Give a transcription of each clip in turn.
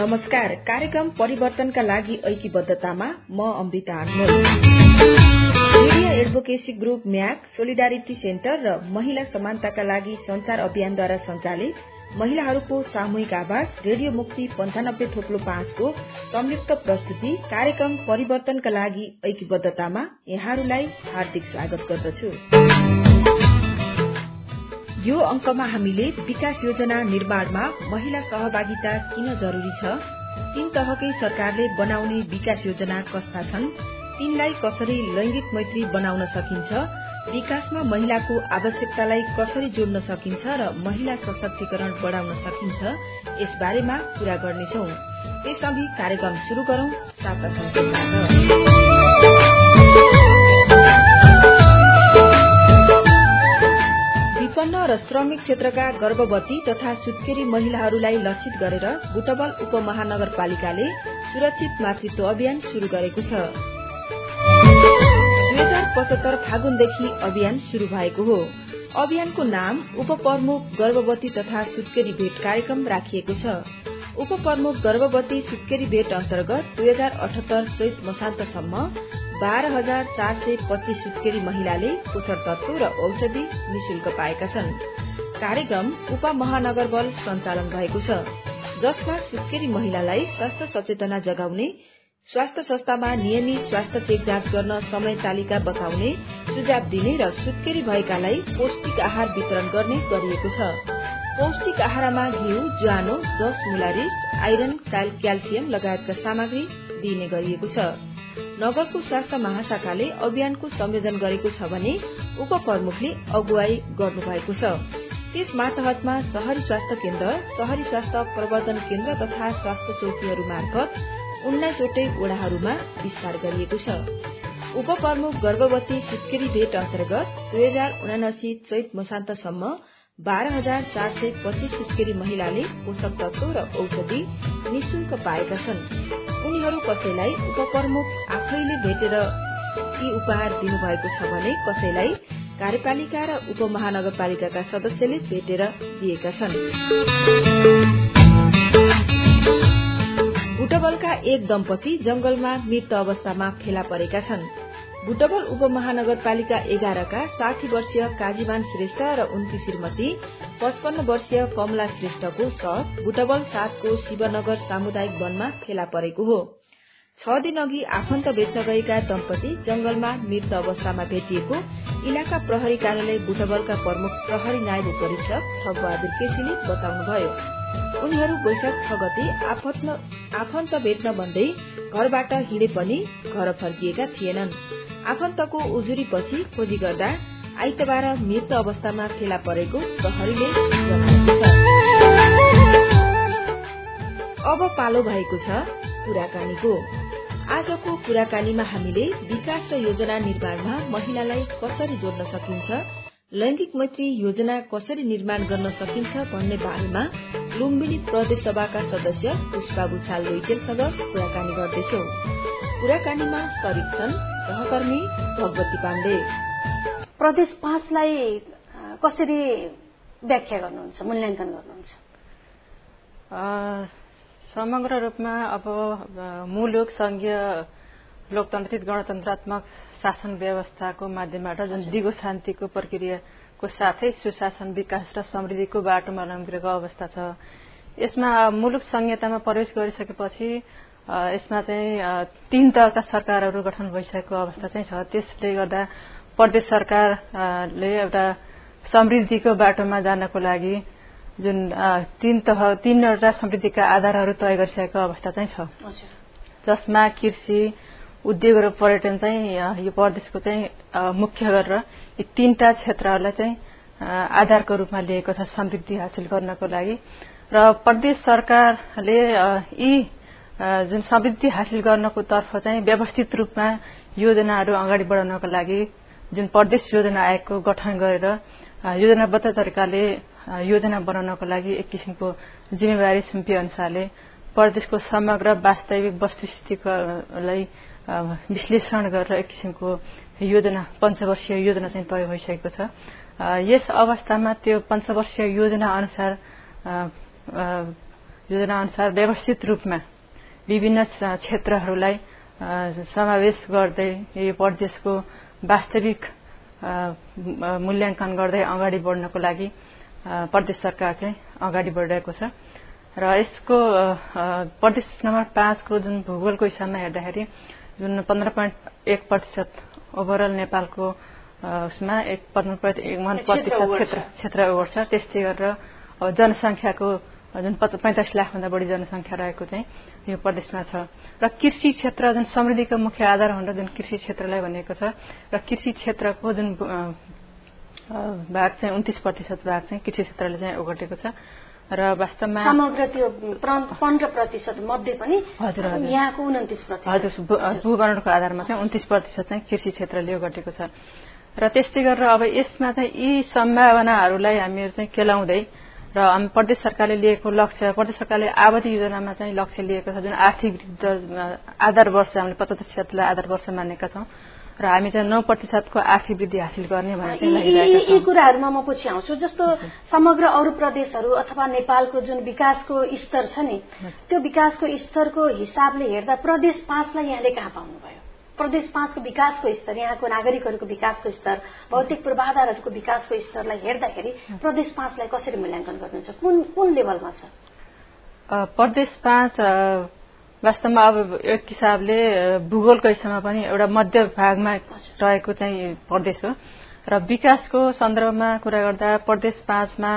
नमस्कार। कार्यक्रम परिवर्तनका लागि ऐक्यबद्धतामा म Amrita Media Advocacy Group Mac Solidarity Center र महिला समानताका लागि संचार अभियानद्वारा सञ्चालित महिलाहरूको सामूहिक आवाज रेडियो मुक्ति पञ्चानब्बे थोप्लो पाँचको संयुक्त प्रस्तुति कार्यक्रम परिवर्तनका लागि ऐक्यबद्धतामा यहाँहरूलाई हार्दिक स्वागत गर्दछु। यो अंकमा हामीले विकास योजना निर्माणमा महिला सहभागिता किन जरूरी छ? तीन तहकै सरकारले बनाउने विकास योजना कस्ता छन्? तीनलाई कसरी लैंगिक मैत्री बनाउन सकिन्छ? विकासमा महिलाको आवश्यकतालाई कसरी जोड्न सकिन्छ र महिला सशक्तिकरण बढ़ाउन सकिन्छ? यस बारेमा कुरा गर्नेछौ। त्यसअघि कार्यक्रम शुरू गरौं। विपन्न र श्रमिक क्षेत्रका गर्भवती तथा सुत्केरी महिलाहरूलाई लक्षित गरेर बुटबल उपमहानगरपालिकाले सुरक्षित मातृत्व अभियान शुरू गरेको छ। दुई हजार पचहत्तर फागुनदेखि अभियान शुरू भएको हो। अभियानको नाम उपप्रमुख गर्भवती तथा सुत्केरी भेट कार्यक्रम राखिएको छ। उपप्रमुख गर्भवती सुत्केरी भेट अन्तर्गत दुई हजार अठहत्तर चैत मसान्तसम्म बाह्र हजार चार सय पच्चीस सुत्केरी महिलाले पोषण तत्व र औषधि निशुल्क पाएका छन्। कार्यक्रम उपमहानगर बल सञ्चालन भएको छ जसमा सुत्केरी महिलालाई स्वास्थ्य सचेतना जगाउने स्वास्थ्य संस्थामा नियमित स्वास्थ्य चेक जाँच गर्न समय तालिका बताउने सुझाव दिने र सुत्केरी भएकालाई पौष्टिक आहार वितरण गर्ने गरिएको छ। पौष्टिक आहारमा घिउ ज्वानो दस मुलारिस आइरन क्याल्सियम लगायतका सामग्री दिइने गरिएको छ। नगरको स्वास्थ्य महाशाखाले अभियानको संयोजन गरेको छ भने उपप्रमुखले अगुवाई गर्नुभएको छ। त्यस मातहतमा शहरी स्वास्थ्य केन्द्र शहरी स्वास्थ्य प्रवर्धन केन्द्र तथा स्वास्थ्य चौकीहरू मार्फत उन्नाइसवटै वडाहरूमा विस्तार गरिएको छ। उपप्रमुख गर्भवती सुत्केरी भेट अन्तर्गत दुई हजार उनासी चैत मसान्तसम्म बाह्र हजार चार सय पच्चीस सुत्केरी महिलाले पोषक तत्व र औषधि निशुल्क पाएका छन्। उनीहरू कसैलाई उपप्रमुख आफैले भेटेर यी उपहार दिनुभएको छ भने कसैलाई कार्यपालिका र उपमहानगरपालिकाका सदस्यले भेटेर दिएका छन्। बुटबलका एक दम्पति जंगलमा मृत अवस्थामा फेला परेका छन्। बुटबल उपमहानगरपालिका एघारका साठी वर्षीय काजीमान श्रेष्ठ र उनकी श्रीमती पचपन्न वर्षीय कमला श्रेष्ठको शव बुटबल सातको शिवनगर सामुदायिक वनमा फेला परेको हो। छ दिन अघि आफन्त बेच्न गएका दम्पति जंगलमा मृत अवस्थामा भेटिएको इलाका प्रहरी कार्यालय बुटबलका प्रमुख प्रहरी नायब परीक्षक ठगबहादुर केसीले बताउनुभयो। उनीहरू वैशाख छ गते आफन्त भेट्न भन्दै घरबाट हिँडे पनि घर फर्किएका थिएनन्। आफन्तको उजुरीपछि खोजी गर्दा आइतबार मृत अवस्थामा फेला परेको प्रहरीले अब पालो भएको छ कुराकानीको। आजको कुराकानीमा हामीले विकास र योजना निर्माणमा महिलालाई कसरी जोड्न सकिन्छ लैंगिक मैत्री योजना कसरी निर्माण गर्न सकिन्छ भन्ने बारेमा लुम्बिनी प्रदेश सभाका सदस्य पुष्पा भूषाल लोइटेलसँग कुराकानी गर्दैछौ। कुराकानीमा सरिक छन् सहकर्मी भगवती पाण्डे। प्रदेश पाँचलाई कसरी व्याख्या गर्नुहुन्छ मूल्याङ्कन गर्नुहुन्छ? समग्र रूपमा अब मुलुक संघीय लोकतान्त्रिक गणतन्त्रात्मक शासन व्यवस्थाको माध्यमबाट जुन दिगो शान्तिको प्रक्रियाको साथै सुशासन विकास र समृद्धिको बाटोमा लम्बिरहेको अवस्था छ। यसमा मुलुक संहितामा प्रवेश गरिसकेपछि यसमा चाहिँ तीन तहका सरकारहरू गठन भइसकेको अवस्था चाहिँ छ। त्यसले गर्दा प्रदेश सरकारले एउटा समृद्धिको बाटोमा जानको लागि जुन तीन तह तीनवटा समृद्धिका आधारहरू तय गरिसकेको अवस्था चाहिँ छ। जसमा कृषि उद्योग र पर्यटन चाहिँ यो प्रदेशको चाहिँ मुख्य गरेर यी तीनटा क्षेत्रहरूलाई चाहिँ आधारको रूपमा लिएको छ समृद्धि हासिल गर्नको लागि। र प्रदेश सरकारले यी जुन समृद्धि हासिल गर्नको तर्फ चाहिँ व्यवस्थित रूपमा योजनाहरू अगाडि बढाउनको लागि जुन प्रदेश योजना आयोगको गठन गरेर योजनाबद्ध तरिकाले योजना बनाउनको लागि एक किसिमको जिम्मेवारी सुम्पिए अनुसारले प्रदेशको समग्र वास्तविक वस्तुस्थितिलाई विश्लेषण गरेर एक किसिमको योजना पञ्चवर्षीय योजना चाहिँ तय भइसकेको छ। यस अवस्थामा त्यो पञ्चवर्षीय योजना अनुसार योजना अनुसार व्यवस्थित रूपमा विभिन्न क्षेत्रहरूलाई समावेश गर्दै यो प्रदेशको वास्तविक मूल्याङ्कन गर्दै अगाडि बढ्नको लागि प्रदेश सरकार चाहिँ अगाडि बढिरहेको छ। र यसको प्रदेश नम्बर पाँचको जुन भूगोलको हिसाबमा हेर्दाखेरि जुन पन्ध्र पोइन्ट एक प्रतिशत ओभरअल नेपालको उसमा एक पन्ध्र प्रतिशत क्षेत्र क्षेत्र ओगर्छ त्यस्तै गरेर अब जनसङ्ख्याको जुन पैँतालिस लाखभन्दा बढी जनसङ्ख्या रहेको चाहिँ यो प्रदेशमा छ। र कृषि क्षेत्र जुन समृद्धिको मुख्य आधार भनेर जुन कृषि क्षेत्रलाई भनिएको छ। र कृषि क्षेत्रको जुन भाग चाहिँ उन्तिस प्रतिशत भाग चाहिँ कृषि क्षेत्रले चाहिँ ओगटेको छ। र वास्तवमा समग्र त्यो पन्ध्र प्रतिशत मध्ये पनि हजुर यहाँको उन्तिस हजुर भूवर्णको आधारमा चाहिँ उन्तिस प्रतिशत चाहिँ कृषि क्षेत्रले ओगटेको छ। र त्यस्तै गरेर अब यसमा चाहिँ यी सम्भावनाहरूलाई हामीहरू चाहिँ केलाउँदै र हामी प्रदेश सरकारले लिएको लक्ष्य प्रदेश सरकारले आवधि योजनामा चाहिँ लक्ष्य लिएको छ जुन आर्थिक आधार वर्ष हामीले पचहत्तर प्रतिशतलाई आधार वर्ष मानेका छौँ। र हामी चाहिँ नौ प्रतिशतको आर्थिक वृद्धि हासिल गर्ने भनेर यी कुराहरूमा म पछि आउँछु। जस्तो समग्र अरू प्रदेशहरू अथवा नेपालको जुन विकासको स्तर छ नि त्यो विकासको स्तरको हिसाबले हेर्दा प्रदेश पाँचलाई यहाँले कहाँ पाउनुभयो? प्रदेश पाँचको विकासको स्तर यहाँको नागरिकहरूको विकासको स्तर भौतिक पूर्वाधारहरूको विकासको स्तरलाई हेर्दाखेरि प्रदेश पाँचलाई कसरी मूल्याङ्कन गर्नुहुन्छ? कुन कुन लेभलमा छ? प्रदेश पाँच वास्तवमा अब एक हिसाबले भूगोलको हिसाबमा पनि एउटा मध्य भागमा रहेको चाहिँ प्रदेश हो। र विकासको सन्दर्भमा कुरा गर्दा प्रदेश पाँचमा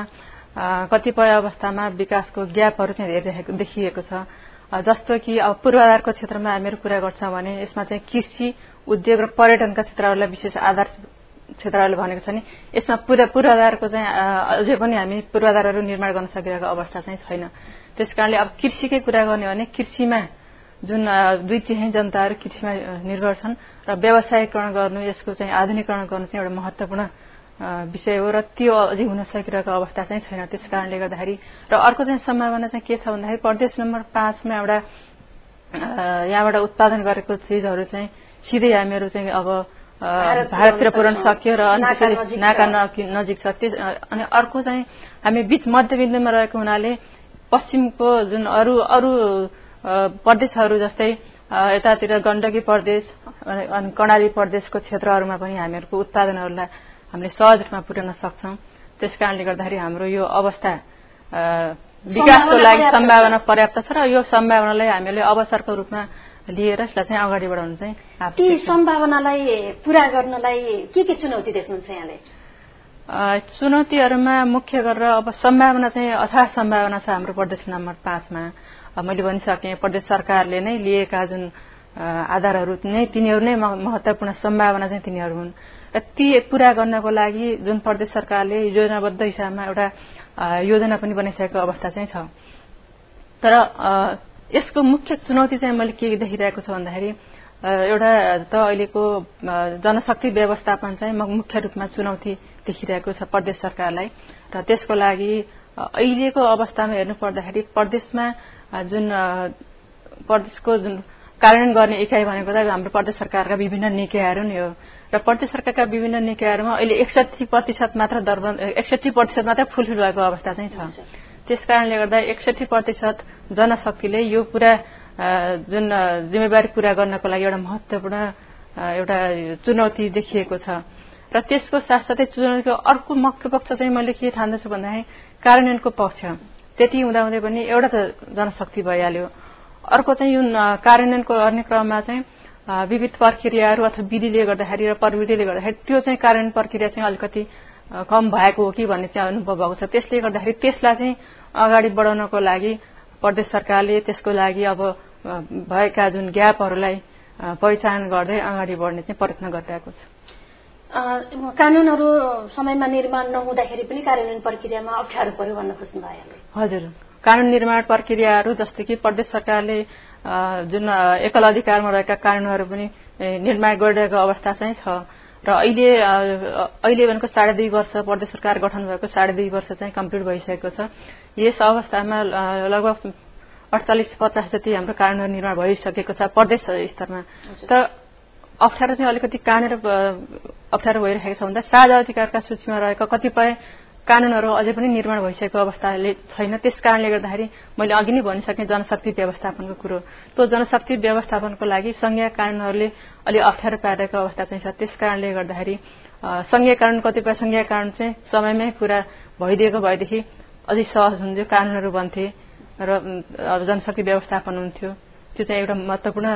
कतिपय अवस्थामा विकासको ग्यापहरू चाहिँ देखिएको छ। जस्तो कि अब पूर्वाधारको क्षेत्रमा हामीहरू कुरा गर्छौँ भने यसमा चाहिँ कृषि उद्योग र पर्यटनका क्षेत्रहरूलाई विशेष आधार क्षेत्रहरूले भनेको छ नि। यसमा पुरा पूर्वाधारको चाहिँ अझै पनि हामी पूर्वाधारहरू निर्माण गर्न सकिरहेको अवस्था चाहिँ छैन। त्यसकारणले अब कृषिकै कुरा गर्ने भने कृषिमा जुन दुई तिहाई जनताहरू कृषिमा निर्भर छन् र व्यवसायीकरण गर्नु यसको चाहिँ आधुनिकरण गर्नु चाहिँ एउटा महत्वपूर्ण विषय हो र त्यो अझै हुन सकिरहेको अवस्था चाहिँ छैन त्यस कारणले गर्दाखेरि र अर्को चाहिँ सम्भावना चाहिँ के छ भन्दाखेरि प्रदेश नम्बर पाँचमा एउटा यहाँबाट उत्पादन गरेको चिजहरू चाहिँ सिधै हामीहरू चाहिँ अब भारततिर पुर्याउन सक्यो र अनि नाका नजिक छ त्यस अनि अर्को चाहिँ हामी बीच मध्यबिन्दुमा रहेको हुनाले पश्चिमको जुन अरू अरू प्रदेशहरू जस्तै यतातिर गण्डकी प्रदेश अनि कर्णाली प्रदेशको क्षेत्रहरूमा पनि हामीहरूको उत्पादनहरूलाई हामीले सहज रूपमा पुर्याउन सक्छौं। त्यस कारणले गर्दाखेरि हाम्रो यो अवस्था विकासको लागि सम्भावना पर्याप्त छ र यो सम्भावनालाई हामीले अवसरको रूपमा लिएर यसलाई चाहिँ अगाडि बढाउनु चाहिँ ती सम्भावनालाई पूरा गर्नलाई के के चुनौती देख्नुहुन्छ यहाँले? चुनौतीहरूमा मुख्य गरेर अब सम्भावना चाहिँ अथाह सम्भावना छ हाम्रो प्रदेश नम्बर पाँचमा। मैले भनिसकेँ प्रदेश सरकारले नै लिएका जुन आधारहरू नै तिनीहरू नै महत्वपूर्ण सम्भावना चाहिँ तिनीहरू हुन्। ती पूरा गर्नको लागि जुन प्रदेश सरकारले योजनाबद्ध हिसाबमा एउटा योजना पनि बनाइसकेको अवस्था चाहिँ छ। तर यसको मुख्य चुनौती चाहिँ मैले के देखिरहेको छु भन्दाखेरि एउटा त अहिलेको जनशक्ति व्यवस्थापन चाहिँ मुख्य रूपमा चुनौती देखिरहेको छ प्रदेश सरकारलाई। र त्यसको लागि अहिलेको अवस्थामा हेर्नु पर्दाखेरि प्रदेशमा जुन प्रदेशको जुन कार्यान्वयन गर्ने इकाइ भनेको त हाम्रो प्रदेश सरकारका विभिन्न निकायहरू नै हो। र प्रदेश सरकारका विभिन्न निकायहरूमा अहिले एकसठी प्रतिशत मात्र दरबन्द एकसठी प्रतिशत मात्र फुलफिल भएको अवस्था चाहिँ छ। त्यस कारणले गर्दा एकसठी प्रतिशत जनशक्तिले यो पुरा जुन जिम्मेवारी पूरा गर्नको लागि एउटा महत्वपूर्ण एउटा चुनौती देखिएको छ। र त्यसको साथसाथै चुनौतीको अर्को मुख्य पक्ष चाहिँ मैले के ठान्दछु भन्दाखेरि कार्यान्वयनको पक्ष। त्यति हुँदाहुँदै पनि एउटा त जनशक्ति भइहाल्यो। अर्को चाहिँ यो कार्यान्वयनको गर्ने क्रममा चाहिँ विविध प्रक्रियाहरू अथवा विधिले गर्दाखेरि र प्रविधिले गर्दाखेरि त्यो चाहिँ कार्यान्वयन प्रक्रिया चाहिँ अलिकति कम भएको हो कि भन्ने चाहिँ अनुभव भएको छ। त्यसले गर्दाखेरि त्यसलाई चाहिँ अगाडि बढाउनको लागि प्रदेश सरकारले त्यसको लागि अब भएका जुन ग्यापहरूलाई पहिचान गर्दै अगाडि बढ्ने चाहिँ प्रयत्न गरिरहेको छ। कानूनहरू समयमा निर्माण नहुँदाखेरि पनि कार्यान्वयन प्रक्रियामा अप्ठ्यारो पर्यो भन्न खोज्नु भयो हजुर। कानून निर्माण प्रक्रियाहरू जस्तो कि प्रदेश सरकारले जुन एकल अधिकारमा रहेका कानूनहरू पनि निर्माण गरिरहेको अवस्था चाहिँ छ। र अहिले अहिले भनेको साढे दुई वर्ष प्रदेश सरकार गठन भएको साढे दुई वर्ष चाहिँ कम्प्लिट भइसकेको छ। यस अवस्थामा लगभग अडचालिस पचास जति हाम्रो कानून निर्माण भइसकेको छ प्रदेश स्तरमा। तर अप्ठ्यारो चाहिँ अलिकति कहाँनिर अप्ठ्यारो भइरहेको छ भन्दा साझा अधिकारका सूचीमा रहेका कतिपय कानूनहरू अझै पनि निर्माण भइसकेको अवस्थाले छैन। त्यस कारणले गर्दाखेरि मैले अघि नै भनिसकेँ जनशक्ति व्यवस्थापनको कुरो। त्यो जनशक्ति व्यवस्थापनको लागि संघीय कानूनहरूले अलि अप्ठ्यारो पारिरहेको अवस्था चाहिँ छ। त्यस कारणले गर्दाखेरि संघीय कानून कतिपय संघीय कानून चाहिँ समयमै पूरा भइदिएको भएदेखि अझै सहज हुन्थ्यो कानूनहरू बन्थे र जनशक्ति व्यवस्थापन हुन्थ्यो। त्यो चाहिँ एउटा महत्वपूर्ण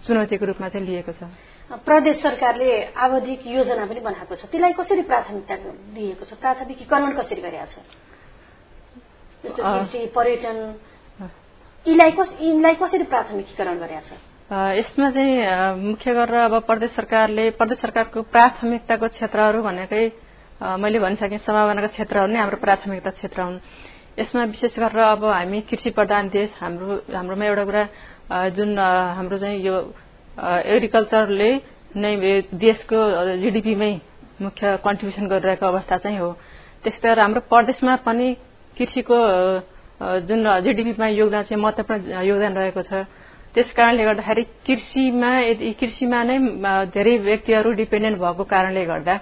चुनौतीको रूपमा चाहिँ लिएको छ। प्रदेश सरकारले आवधिक योजना पनि बनाएको छ। त्यसलाई कसरी प्राथमिकता दिएको छ? प्राथमिकीकरण कसरी गरेका छ? जस्तो कृषि पर्यटन यिनलाई कसरी प्राथमिकीकरण गरेका छ? यसमा चाहिँ मुख्य गरेर अब प्रदेश सरकारले प्रदेश सरकारको प्राथमिकताको क्षेत्रहरू भनेकै मैले भनिसकेँ सम्भावनाको क्षेत्रहरू नै हाम्रो प्राथमिकता क्षेत्र हुन्। यसमा विशेष गरेर अब हामी कृषि प्रधान देश हाम्रो हाम्रोमा एउटा कुरा जुन हाम्रो चाहिँ यो एग्रिकल्चरले नै देशको जिडिपीमै मुख्य कन्ट्रिब्युसन गरिरहेको अवस्था चाहिँ हो। त्यस्तै गरेर हाम्रो प्रदेशमा पनि कृषिको जुन जिडिपीमा योगदान चाहिँ महत्वपूर्ण योगदान रहेको छ। त्यस कारणले गर्दाखेरि कृषिमा कृषिमा नै धेरै व्यक्तिहरू डिपेन्डेन्ट भएको कारणले गर्दा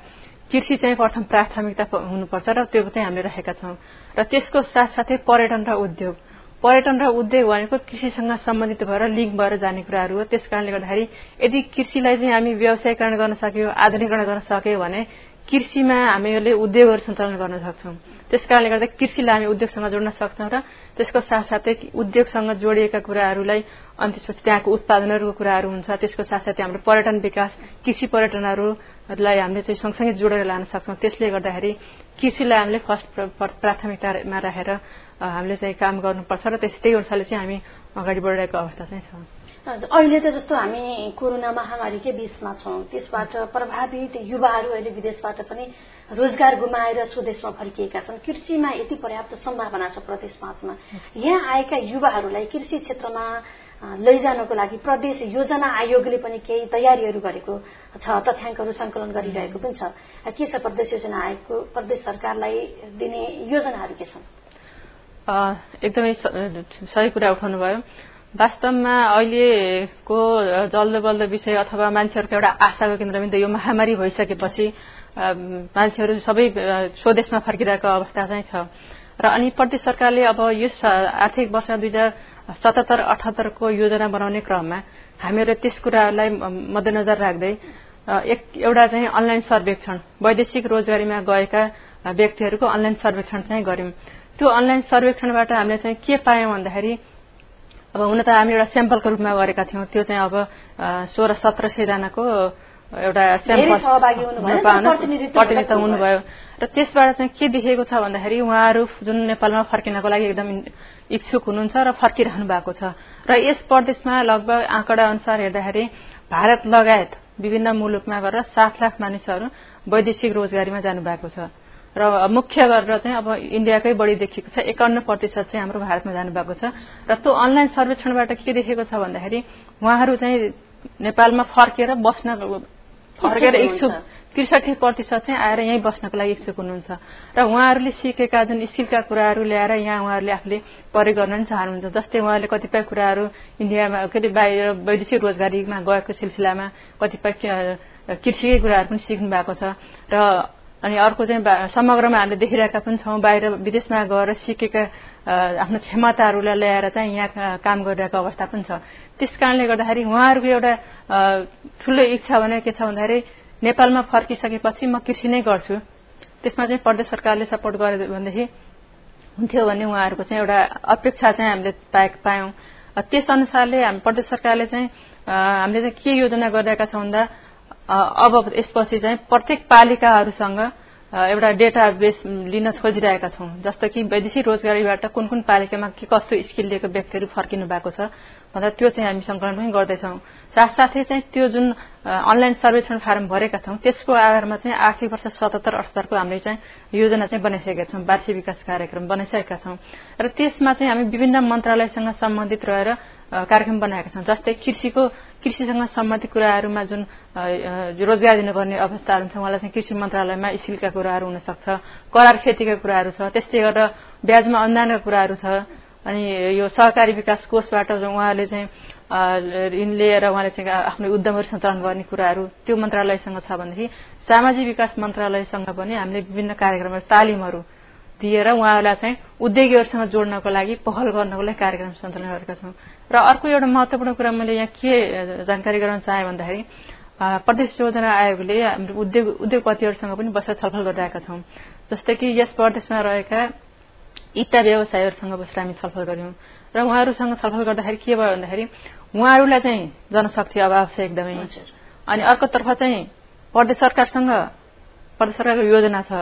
कृषि चाहिँ प्रथम प्राथमिकता हुनुपर्छ र त्यो चाहिँ हामीले राखेका छौं। र त्यसको साथसाथै पर्यटन र उद्योग। पर्यटन र उद्योग भनेको कृषिसँग सम्बन्धित भएर लिङ्क भएर जाने कुराहरू हो। त्यस कारणले गर्दाखेरि यदि कृषिलाई चाहिँ हामी व्यवसायीकरण गर्न सक्यो आधुनिकरण गर्न सक्यो भने कृषिमा हामीहरूले उद्योगहरू सञ्चालन गर्न सक्छौं। त्यस कारणले गर्दा कृषिलाई हामी उद्योगसँग जोड्न सक्छौं र त्यसको साथसाथै उद्योगसँग जोडिएका कुराहरूलाई अनि त्यसपछि त्यहाँको उत्पादनहरूको कुराहरू हुन्छ। त्यसको साथसाथै हाम्रो पर्यटन विकास कृषि पर्यटनहरूलाई हामीले चाहिँ सँगसँगै जोडेर लान सक्छौं। त्यसले गर्दाखेरि कृषिलाई हामीले फर्स्ट प्राथमिकतामा राखेर हामीले चाहिँ काम गर्नुपर्छ र त्यस्तै अनुसारले चाहिँ हामी अगाडि बढिरहेको अवस्था चाहिँ छ। अहिले त जस्तो हामी कोरोना महामारीकै बीचमा छौं त्यसबाट प्रभावित युवाहरू अहिले विदेशबाट पनि रोजगार गुमाएर स्वदेशमा फर्किएका छन्। कृषिमा यति पर्याप्त सम्भावना छ प्रदेश पाँचमा। यहाँ आएका युवाहरूलाई कृषि क्षेत्रमा लैजानको लागि प्रदेश योजना आयोगले पनि केही तयारीहरू गरेको छ तथ्याङ्कहरू संकलन गरिरहेको पनि छ। के छ प्रदेश योजना आयोगको प्रदेश सरकारलाई दिने योजनाहरू के छन्? एकदमै सही कुरा उठाउनु भयो वास्तवमा अहिलेको जल्दो बल्दो विषय अथवा मान्छेहरूको एउटा आशाको केन्द्रबिन्दु यो महामारी भइसकेपछि मान्छेहरू सबै स्वदेशमा फर्किरहेको अवस्था चाहिँ छ। र अनि प्रदेश सरकारले अब यस आर्थिक वर्ष दुई हजार सतहत्तर अठहत्तरको योजना बनाउने क्रममा हामीहरू त्यस कुराहरूलाई मध्यनजर राख्दै एक एउटा चाहिँ अनलाइन सर्वेक्षण वैदेशिक रोजगारीमा गएका व्यक्तिहरूको अनलाइन सर्वेक्षण चाहिँ गर्यौं त्यो अनलाइन सर्वेक्षणबाट हामीले चाहिँ के पायौं भन्दाखेरि अब हुन त हामी एउटा स्याम्पलको रूपमा गरेका थियौं। त्यो चाहिँ अब सोह्र सत्र सयजनाको एउटा प्रतिनिधित्व हुनुभयो। र त्यसबाट चाहिँ के देखेको छ भन्दाखेरि उहाँहरू जुन नेपालमा फर्किनको लागि एकदम इच्छुक हुनुहुन्छ र फर्किरहनु भएको छ। र यस प्रदेशमा लगभग आँकडा अनुसार हेर्दाखेरि भारत लगायत विभिन्न मुलुकमा गएर सात लाख मानिसहरू वैदेशिक रोजगारीमा जानुभएको छ। र मुख्य गरेर चाहिँ अब इन्डियाकै बढी देखिएको छ। एकाउन्न प्रतिशत चाहिँ हाम्रो भारतमा जानुभएको छ। र त्यो अनलाइन सर्वेक्षणबाट के देखेको छ भन्दाखेरि उहाँहरू चाहिँ नेपालमा फर्केर बस्न फर्केर इच्छुक त्रिसठी प्रतिशत चाहिँ आएर यहीँ बस्नको लागि इच्छुक हुनुहुन्छ। र उहाँहरूले सिकेका जुन स्किलका कुराहरू ल्याएर यहाँ उहाँहरूले आफूले प्रयोग गर्न पनि चाहनुहुन्छ। जस्तै उहाँहरूले कतिपय कुराहरू इन्डियामा के अरे बाहिर वैदेशिक रोजगारीमा गएको सिलसिलामा कतिपय कृषिकै कुराहरू पनि सिक्नु भएको छ। र अनि अर्को चाहिँ समग्रमा हामीले देखिरहेका पनि छौँ बाहिर विदेशमा गएर सिकेका आफ्नो क्षमताहरूलाई ल्याएर चाहिँ यहाँ काम गरिरहेको अवस्था पनि छ। त्यस कारणले गर्दाखेरि उहाँहरूको एउटा ठुलो इच्छा भने के छ भन्दाखेरि नेपालमा फर्किसकेपछि म कृषि नै गर्छु। त्यसमा चाहिँ प्रदेश सरकारले सपोर्ट गर्यो भनेदेखि हुन्थ्यो भन्ने उहाँहरूको चाहिँ एउटा अपेक्षा चाहिँ हामीले पायौं। त्यस अनुसारले हामी प्रदेश सरकारले चाहिँ हामीले चाहिँ के योजना गरिरहेका छौँ भन्दा अब यसपछि चाहिँ प्रत्येक पालिकाहरूसँग एउटा डेटा बेस लिन खोजिरहेका छौँ। जस्तो कि वैदेशिक रोजगारीबाट कुन कुन पालिकामा के कस्तो स्किल लिएको व्यक्तिहरू फर्किनु भएको छ भन्दा त्यो चाहिँ हामी संकलन पनि गर्दैछौँ। साथसाथै चाहिँ त्यो जुन अनलाइन सर्वेक्षण फारम भरेका छौँ त्यसको आधारमा चाहिँ आर्थिक वर्ष सतहत्तर अठहत्तरको हामीले चाहिँ योजना चाहिँ बनाइसकेका छौँ वार्षिक विकास कार्यक्रम बनाइसकेका छौँ। र त्यसमा चाहिँ हामी विभिन्न मन्त्रालयसँग सम्बन्धित रहेर कार्यक्रम बनाएका छौँ जस्तै कृषिको कृषिसँग सम्बन्धित कुराहरूमा जुन रोजगार दिनुपर्ने अवस्थाहरू छ उहाँलाई चाहिँ कृषि मन्त्रालयमा स्किलका कुराहरू हुन सक्छ करार खेतीका कुराहरू छ त्यस्तै गरेर ब्याजमा अनुदानका कुराहरू छ अनि यो सहकारी विकास कोषबाट उहाँले चाहिँ ऋण लिएर उहाँले चाहिँ आफ्नो उद्यमहरू सञ्चालन गर्ने कुराहरू त्यो मन्त्रालयसँग छ भनेदेखि सामाजिक विकास मन्त्रालयसँग पनि हामीले विभिन्न कार्यक्रमहरू तालिमहरू दिएर उहाँहरूलाई चाहिँ उद्योगीहरूसँग जोड्नको लागि पहल गर्नको लागि कार्यक्रम सञ्चालन गरेका छौँ। र अर्को एउटा महत्वपूर्ण कुरा मैले यहाँ के जानकारी गराउन चाहेँ भन्दाखेरि प्रदेश योजना आयोगले हाम्रो उद्योग उद्योगपतिहरूसँग पनि बसेर छलफल गरिरहेका छौँ। जस्तै कि यस प्रदेशमा रहेका इट्टा व्यवसायीहरूसँग बसेर हामी छलफल गर्यौं र उहाँहरूसँग छलफल गर्दाखेरि के भयो भन्दाखेरि उहाँहरूलाई चाहिँ जनशक्ति अभाव छ एकदमै। अनि अर्कोतर्फ चाहिँ प्रदेश सरकारसँग प्रदेश सरकारको योजना छ।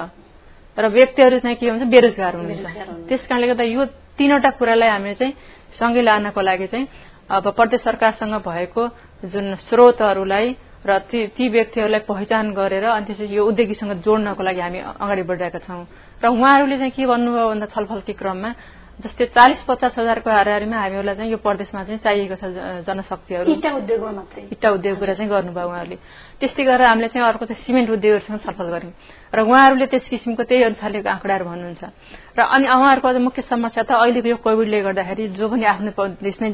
र व्यक्तिहरू चाहिँ के भन्छ बेरोजगार हुनुहुन्छ। त्यस कारणले गर्दा यो तीनवटा कुरालाई हामीले चाहिँ सँगै लानको लागि चाहिँ अब प्रदेश सरकारसँग भएको जुन स्रोतहरूलाई र ती ती व्यक्तिहरूलाई पहिचान गरेर अनि त्यसपछि यो उद्योगीसँग जोड्नको लागि हामी अगाडि बढिरहेका छौं। र उहाँहरूले चाहिँ के भन्नुभयो भन्दा छलफलकै क्रममा जस्तै चालिस पचास हजारको हाराहारीमा हामीहरूलाई चाहिँ यो प्रदेशमा चाहिँ चाहिएको छ जनशक्तिहरू। इट्टा उद्योगमा मात्रै। इट्टा उद्योग कुरा चाहिँ गर्नुभयो उहाँहरूले। त्यस्तै गरेर हामीले चाहिँ अर्को चाहिँ सिमेन्ट उद्योगहरूसँग छलफल गर्यौं र उहाँहरूले त्यस किसिमको त्यही अनुसारले आँकडाहरू भन्नुहुन्छ। र अनि उहाँहरूको अझ मुख्य समस्या त अहिलेको यो कोविडले गर्दाखेरि जो पनि आफ्नो देशमै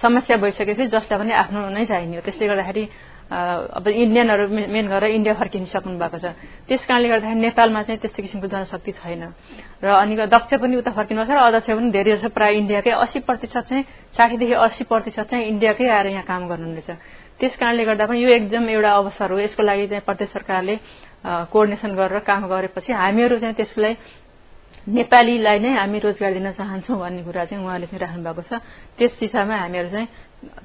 समस्या भइसकेपछि जसलाई पनि आफ्नो नै चाहिने हो। त्यसले गर्दाखेरि अब इन्डियनहरू मेन गरेर इन्डिया फर्किसक्नु भएको छ। त्यस कारणले गर्दाखेरि नेपालमा चाहिँ त्यस्तो किसिमको जनशक्ति छैन। र अनि दक्ष पनि उता फर्किनु छ र अध्यक्ष पनि धेरै जस्तो प्रायः इन्डियाकै अस्सी प्रतिशत चाहिँ साठीदेखि अस्सी प्रतिशत चाहिँ इन्डियाकै आएर यहाँ काम गर्नुहुनेछ त्यस कारणले गर्दा पनि यो एकदम एउटा अवसर हो। यसको लागि चाहिँ प्रदेश सरकारले कोअर्डिनेसन गरेर काम गरेपछि हामीहरू चाहिँ त्यसलाई नेपालीलाई नै हामी रोजगार दिन चाहन्छौँ भन्ने कुरा चाहिँ उहाँले चाहिँ राख्नु भएको छ। त्यस दिशामा हामीहरू चाहिँ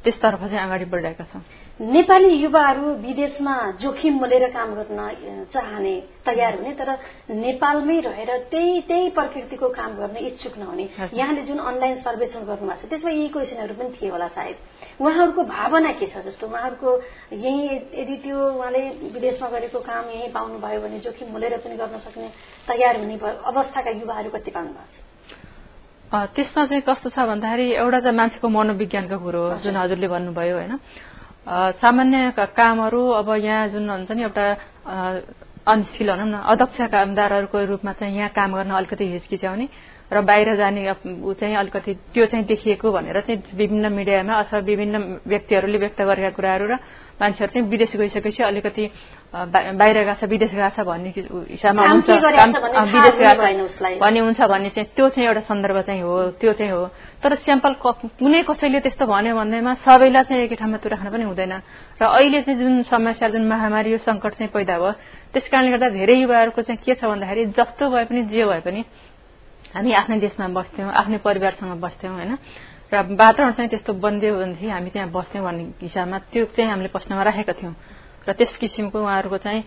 त्यसतर्फ चाहिँ अगाडि बढिरहेका छौँ नेपाली युवाहरू विदेशमा जोखिम मोलेर काम गर्न चाहने तयार हुने तर नेपालमै रहेर त्यही त्यही प्रकृतिको काम गर्ने इच्छुक नहुने। यहाँले जुन अनलाइन सर्वेक्षण गर्नुभएको छ त्यसमा यही क्वेसनहरू पनि थिए होला सायद। उहाँहरूको भावना के छ जस्तो? उहाँहरूको यही यदि त्यो उहाँले विदेशमा गरेको काम यहीँ पाउनुभयो भने जोखिम मोलेर पनि गर्न सक्ने तयार हुने अवस्थाका युवाहरू कति पाउनु भएको छ? त्यसमा चाहिँ कस्तो छ भन्दाखेरि एउटा चाहिँ मान्छेको मनोविज्ञानको कुरो हो जुन हजुरले भन्नुभयो होइन। सामान्य कामहरू अब यहाँ जुन हुन्छ नि एउटा अनस्किल भनौँ न अध्यक्ष कामदारहरूको रूपमा चाहिँ यहाँ काम गर्न अलिकति हिचकिच्याउने र बाहिर जाने ऊ चाहिँ अलिकति त्यो चाहिँ देखिएको भनेर चाहिँ विभिन्न मिडियामा अथवा विभिन्न व्यक्तिहरूले व्यक्त गरेका कुराहरू र मान्छेहरू चाहिँ विदेश गइसकेपछि अलिकति बाहिर गएको छ विदेश गएको छ भन्ने हिसाबमा हुन्छ विदेश गएको भन्ने हुन्छ भन्ने चाहिँ त्यो चाहिँ एउटा सन्दर्भ चाहिँ हो त्यो चाहिँ हो। तर स्याम्पल कुनै कसैले त्यस्तो भन्यो भन्दैमा सबैलाई चाहिँ एकै ठाउँमा त्यो राख्न पनि हुँदैन। र अहिले चाहिँ जुन समस्या जुन महामारी यो सङ्कट चाहिँ पैदा भयो त्यस कारणले गर्दा धेरै युवाहरूको चाहिँ के छ भन्दाखेरि जस्तो भए पनि जे भए पनि हामी आफ्नै देशमा बस्थ्यौँ आफ्नै परिवारसँग बस्थ्यौँ होइन। र वातावरण चाहिँ त्यस्तो बनिदियो भनेदेखि हामी त्यहाँ बस्थ्यौँ भन्ने हिसाबमा त्यो चाहिँ हामीले प्रश्नमा राखेका थियौँ। र त्यस किसिमको उहाँहरूको चाहिँ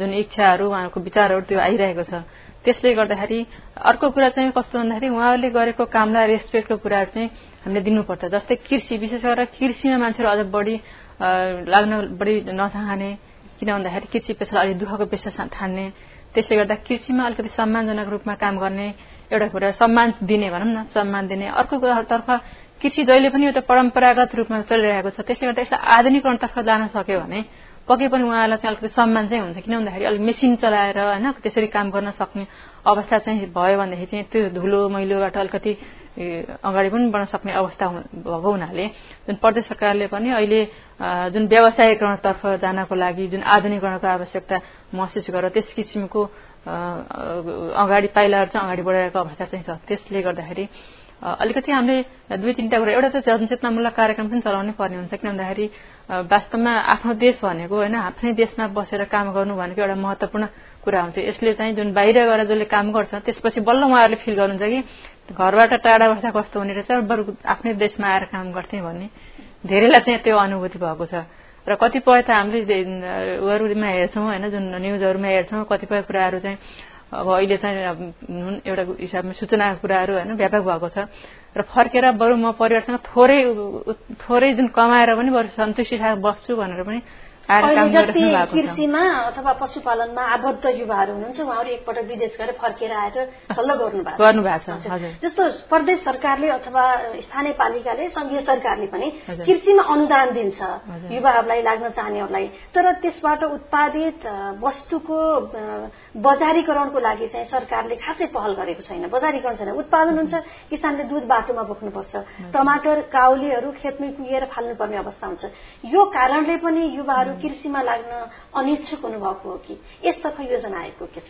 जुन इच्छाहरू उहाँहरूको विचारहरू त्यो आइरहेको छ। त्यसले गर्दाखेरि अर्को कुरा चाहिँ कस्तो भन्दाखेरि उहाँहरूले गरेको कामलाई रेस्पेक्टको कुराहरू चाहिँ हामीले दिनुपर्छ। जस्तै कृषि विशेष गरेर कृषिमा मान्छेहरू अझ बढी लाग्न बढी नचाहने किन भन्दाखेरि कृषि पेसालाई अलिक दुःखको पेसा ठान्ने। त्यसले गर्दा कृषिमा अलिकति सम्मानजनक रूपमा काम गर्ने एउटा कुरा सम्मान दिने भनौँ न सम्मान दिने। अर्को तर्फ कृषि जहिले पनि एउटा परम्परागत रूपमा चलिरहेको छ त्यसले गर्दा यसलाई आधुनिकरणतर्फ जान सक्यो भने पक्कै पनि उहाँलाई चाहिँ अलिकति सम्मान चाहिँ हुन्छ। किन भन्दाखेरि अलिक मेसिन चलाएर होइन त्यसरी काम गर्न सक्ने अवस्था चाहिँ भयो भनेदेखि चाहिँ त्यो धुलो मैलोबाट अलिकति अगाडि पनि बढ्न सक्ने अवस्था भएको हुनाले जुन प्रदेश सरकारले पनि अहिले जुन व्यवसायीकरणतर्फ जानको लागि जुन आधुनिकरणको आवश्यकता महसुस गरेर त्यस किसिमको अगाडि पाइलाहरू चाहिँ अगाडि बढाएको अवस्था चाहिँ छ। त्यसले गर्दाखेरि अलिकति हामीले दुई तिनवटा कुरा एउटा त जनचेतनामूलक कार्यक्रम पनि चलाउनै पर्ने हुन्छ। किन भन्दाखेरि वास्तवमा आफ्नो देश भनेको होइन आफ्नै देशमा बसेर काम गर्नु भनेको एउटा महत्वपूर्ण कुरा हुन्छ। यसले चाहिँ जुन बाहिर गएर जसले काम गर्छ त्यसपछि बल्ल उहाँहरूले फिल गर्नुहुन्छ कि घरबाट टाढा बस्दा कस्तो हुने रहेछ बरु आफ्नै देशमा आएर काम गर्थे भन्ने। धेरैलाई चाहिँ त्यो अनुभूति भएको छ। र कतिपय त हामीले उहरूमा हेर्छौँ होइन जुन न्युजहरूमा हेर्छौँ कतिपय कुराहरू चाहिँ अब अहिले चाहिँ एउटा हिसाबमा सूचनाको कुराहरू होइन व्यापक भएको छ। र फर्केर बरु म परिवारसँग थोरै थोरै जुन कमाएर पनि बरु सन्तुष्टि बस्छु भनेर पनि कृषिमा अथवा पशुपालनमा आबद्ध युवाहरू हुनुहुन्छ उहाँहरू एकपटक विदेश गएर फर्केर आएर हल्ला गर्नु भएको छ जस्तो प्रदेश सरकारले अथवा स्थानीय पालिकाले संघीय सरकारले पनि कृषिमा अनुदान दिन्छ युवाहरूलाई लाग्न चाहनेहरूलाई। तर त्यसबाट उत्पादित वस्तुको बजारीकरणको लागि चाहिँ सरकारले खासै पहल गरेको छैन। बजारीकरण छैन। उत्पादन हुन्छ किसानले दुध बाटोमा बोक्नुपर्छ। टमाटर काउलीहरू खेतमै कुहिएर फाल्नुपर्ने अवस्था हुन्छ। यो कारणले पनि युवाहरू कृषिमा लाग्न अनिच्छुक हुनुभएको हो कि? यसतर्फ योजना आएको के छ?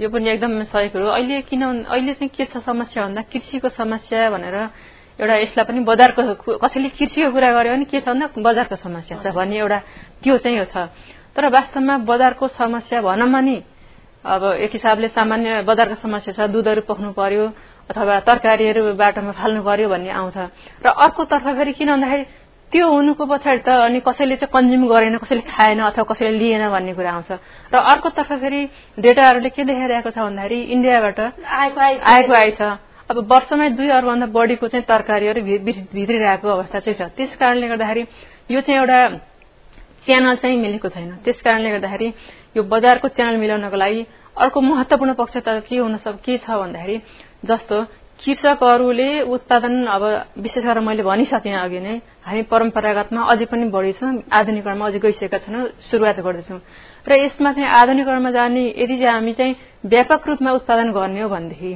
यो पनि एकदम सही कुरो अहिले किन अहिले चाहिँ के छ समस्या भन्दा कृषिको समस्या भनेर एउटा यसलाई पनि बजारको कसैले कृषिको कुरा गर्यो भने के छ भन्दा बजारको समस्या छ भन्ने एउटा त्यो चाहिँ छ। तर वास्तवमा बजारको समस्या भनौँ भने अब एक हिसाबले सामान्य बजारको समस्या छ दुधहरू पोख्नु पर्यो अथवा तरकारीहरू बाटोमा फाल्नु पर्यो भन्ने आउँछ। र अर्कोतर्फ फेरि किन भन्दाखेरि त्यो हुनुको पछाडि त अनि कसैले चाहिँ कन्ज्युम गरेन कसैले खाएन अथवा कसैले लिएन भन्ने कुरा आउँछ। र अर्कोतर्फ फेरि डेटाहरूले के देखाइरहेको छ भन्दाखेरि इन्डियाबाट आएको आएछ अब वर्षमै दुई अरूभन्दा बढीको चाहिँ तरकारीहरू भित्रिरहेको अवस्था चाहिँ छ। त्यस कारणले गर्दाखेरि यो चाहिँ एउटा च्यानल चाहिँ मिलेको छैन। त्यस कारणले गर्दाखेरि यो बजारको च्यानल मिलाउनको लागि अर्को महत्वपूर्ण पक्ष त के हुन सक् के छ भन्दाखेरि जस्तो कृषकहरूले उत्पादन अब विशेष गरेर मैले भनिसकेँ अघि नै हामी परम्परागतमा अझै पनि बढी छौँ आधुनिकरणमा अझै गइसकेका छैनौँ सुरुवात गर्दैछौँ। र यसमा चाहिँ आधुनिकरणमा जाने यदि चाहिँ हामी चाहिँ व्यापक रूपमा उत्पादन गर्ने हो भनेदेखि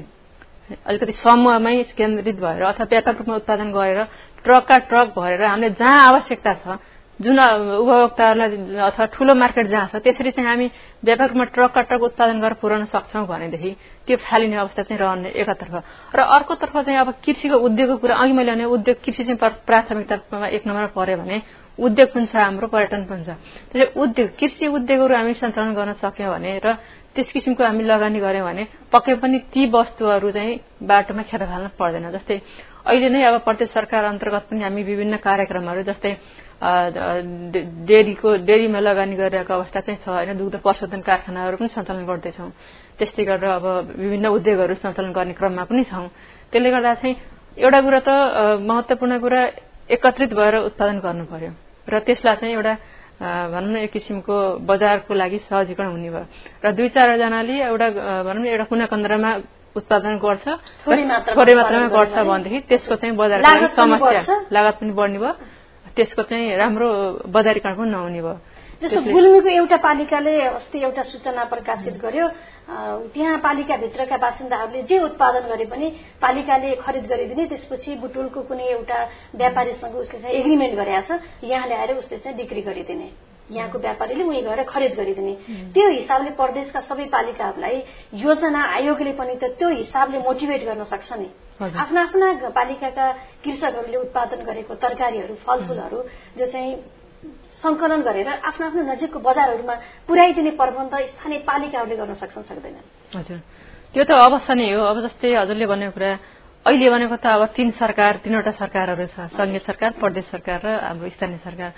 अलिकति समूहमै केन्द्रित भएर अथवा व्यापक रूपमा उत्पादन गरेर ट्रकका ट्रक भरेर हामीले जहाँ आवश्यकता छ जुन उपभोक्ताहरूलाई अथवा ठूलो मार्केट जहाँ छ त्यसरी चाहिँ हामी व्यापक रूपमा ट्रकका ट्रक उत्पादन गरेर पुर्याउन सक्छौँ भनेदेखि त्यो फालिने अवस्था चाहिँ रहने एकातर्फ। र अर्कोतर्फ चाहिँ अब कृषिको उद्योगको कुरा अघि मैले भने उद्योग कृषि चाहिँ प्राथमिकतामा एक नम्बरमा पर्यो भने उद्योग पनि छ हाम्रो पर्यटन पनि छ। त्यसले उद्योग कृषि उद्योगहरू हामी सञ्चालन गर्न सक्यौँ भने र त्यस किसिमको हामी लगानी गऱ्यौँ भने पक्कै पनि ती वस्तुहरू चाहिँ बाटोमा खेर फाल्न पर्दैन। जस्तै अहिले नै अब प्रदेश सरकार अन्तर्गत पनि हामी विभिन्न कार्यक्रमहरू जस्तै डेरीको डेरीमा लगानी गरिरहेको अवस्था चाहिँ छ होइन? दुग्ध प्रशोधन कारखानाहरू पनि सञ्चालन गर्दैछौँ। त्यस्तै गरेर अब विभिन्न उद्योगहरू सञ्चालन गर्ने क्रममा पनि छौँ। त्यसले गर्दा चाहिँ एउटा कुरा त महत्वपूर्ण कुरा एकत्रित भएर उत्पादन गर्नु पर्यो र त्यसलाई चाहिँ एउटा भनौँ न एक किसिमको बजारको लागि सहजीकरण हुने भयो। र दुई चारजनाले एउटा भनौँ न एउटा कुना कन्द्रमा उत्पादन गर्छ थोरै मात्रामा गर्छ भनेदेखि त्यसको चाहिँ बजारको समस्या लागत पनि बढ्ने भयो। त्यसको चाहिँ राम्रो बजारीकरण पनि नहुने भयो। जस्तो गुल्मीको एउटा पालिकाले अस्ति एउटा सूचना प्रकाशित गर्यो त्यहाँ पालिकाभित्रका बासिन्दाहरूले जे उत्पादन गरे पनि पालिकाले खरिद गरिदिने त्यसपछि बुटुलको कुनै एउटा व्यापारीसँग उसले चाहिँ एग्रिमेन्ट गरेका छ यहाँ ल्याएर उसले चाहिँ बिक्री गरिदिने। यहाँको व्यापारीले उहीँ गएर खरिद गरिदिने। त्यो हिसाबले प्रदेशका सबै पालिकाहरूलाई योजना आयोगले पनि त त्यो हिसाबले मोटिभेट गर्न सक्छ नि। आफ्ना आफ्ना पालिकाका कृषकहरूले उत्पादन गरेको तरकारीहरू फलफूलहरू जो चाहिँ संकलन गरेर आफ्नो आफ्नो नजिकको बजारहरूमा पुर्याइदिने प्रबन्ध स्थानीय पालिकाहरूले गर्न सक्छन् सक्दैनन् हजुर। त्यो त अवश्य नै हो। अब जस्तै हजुरले भनेको कुरा अहिले भनेको त अब तीन सरकार तीनवटा सरकारहरू छ। संघीय सरकार प्रदेश सरकार र हाम्रो स्थानीय सरकार।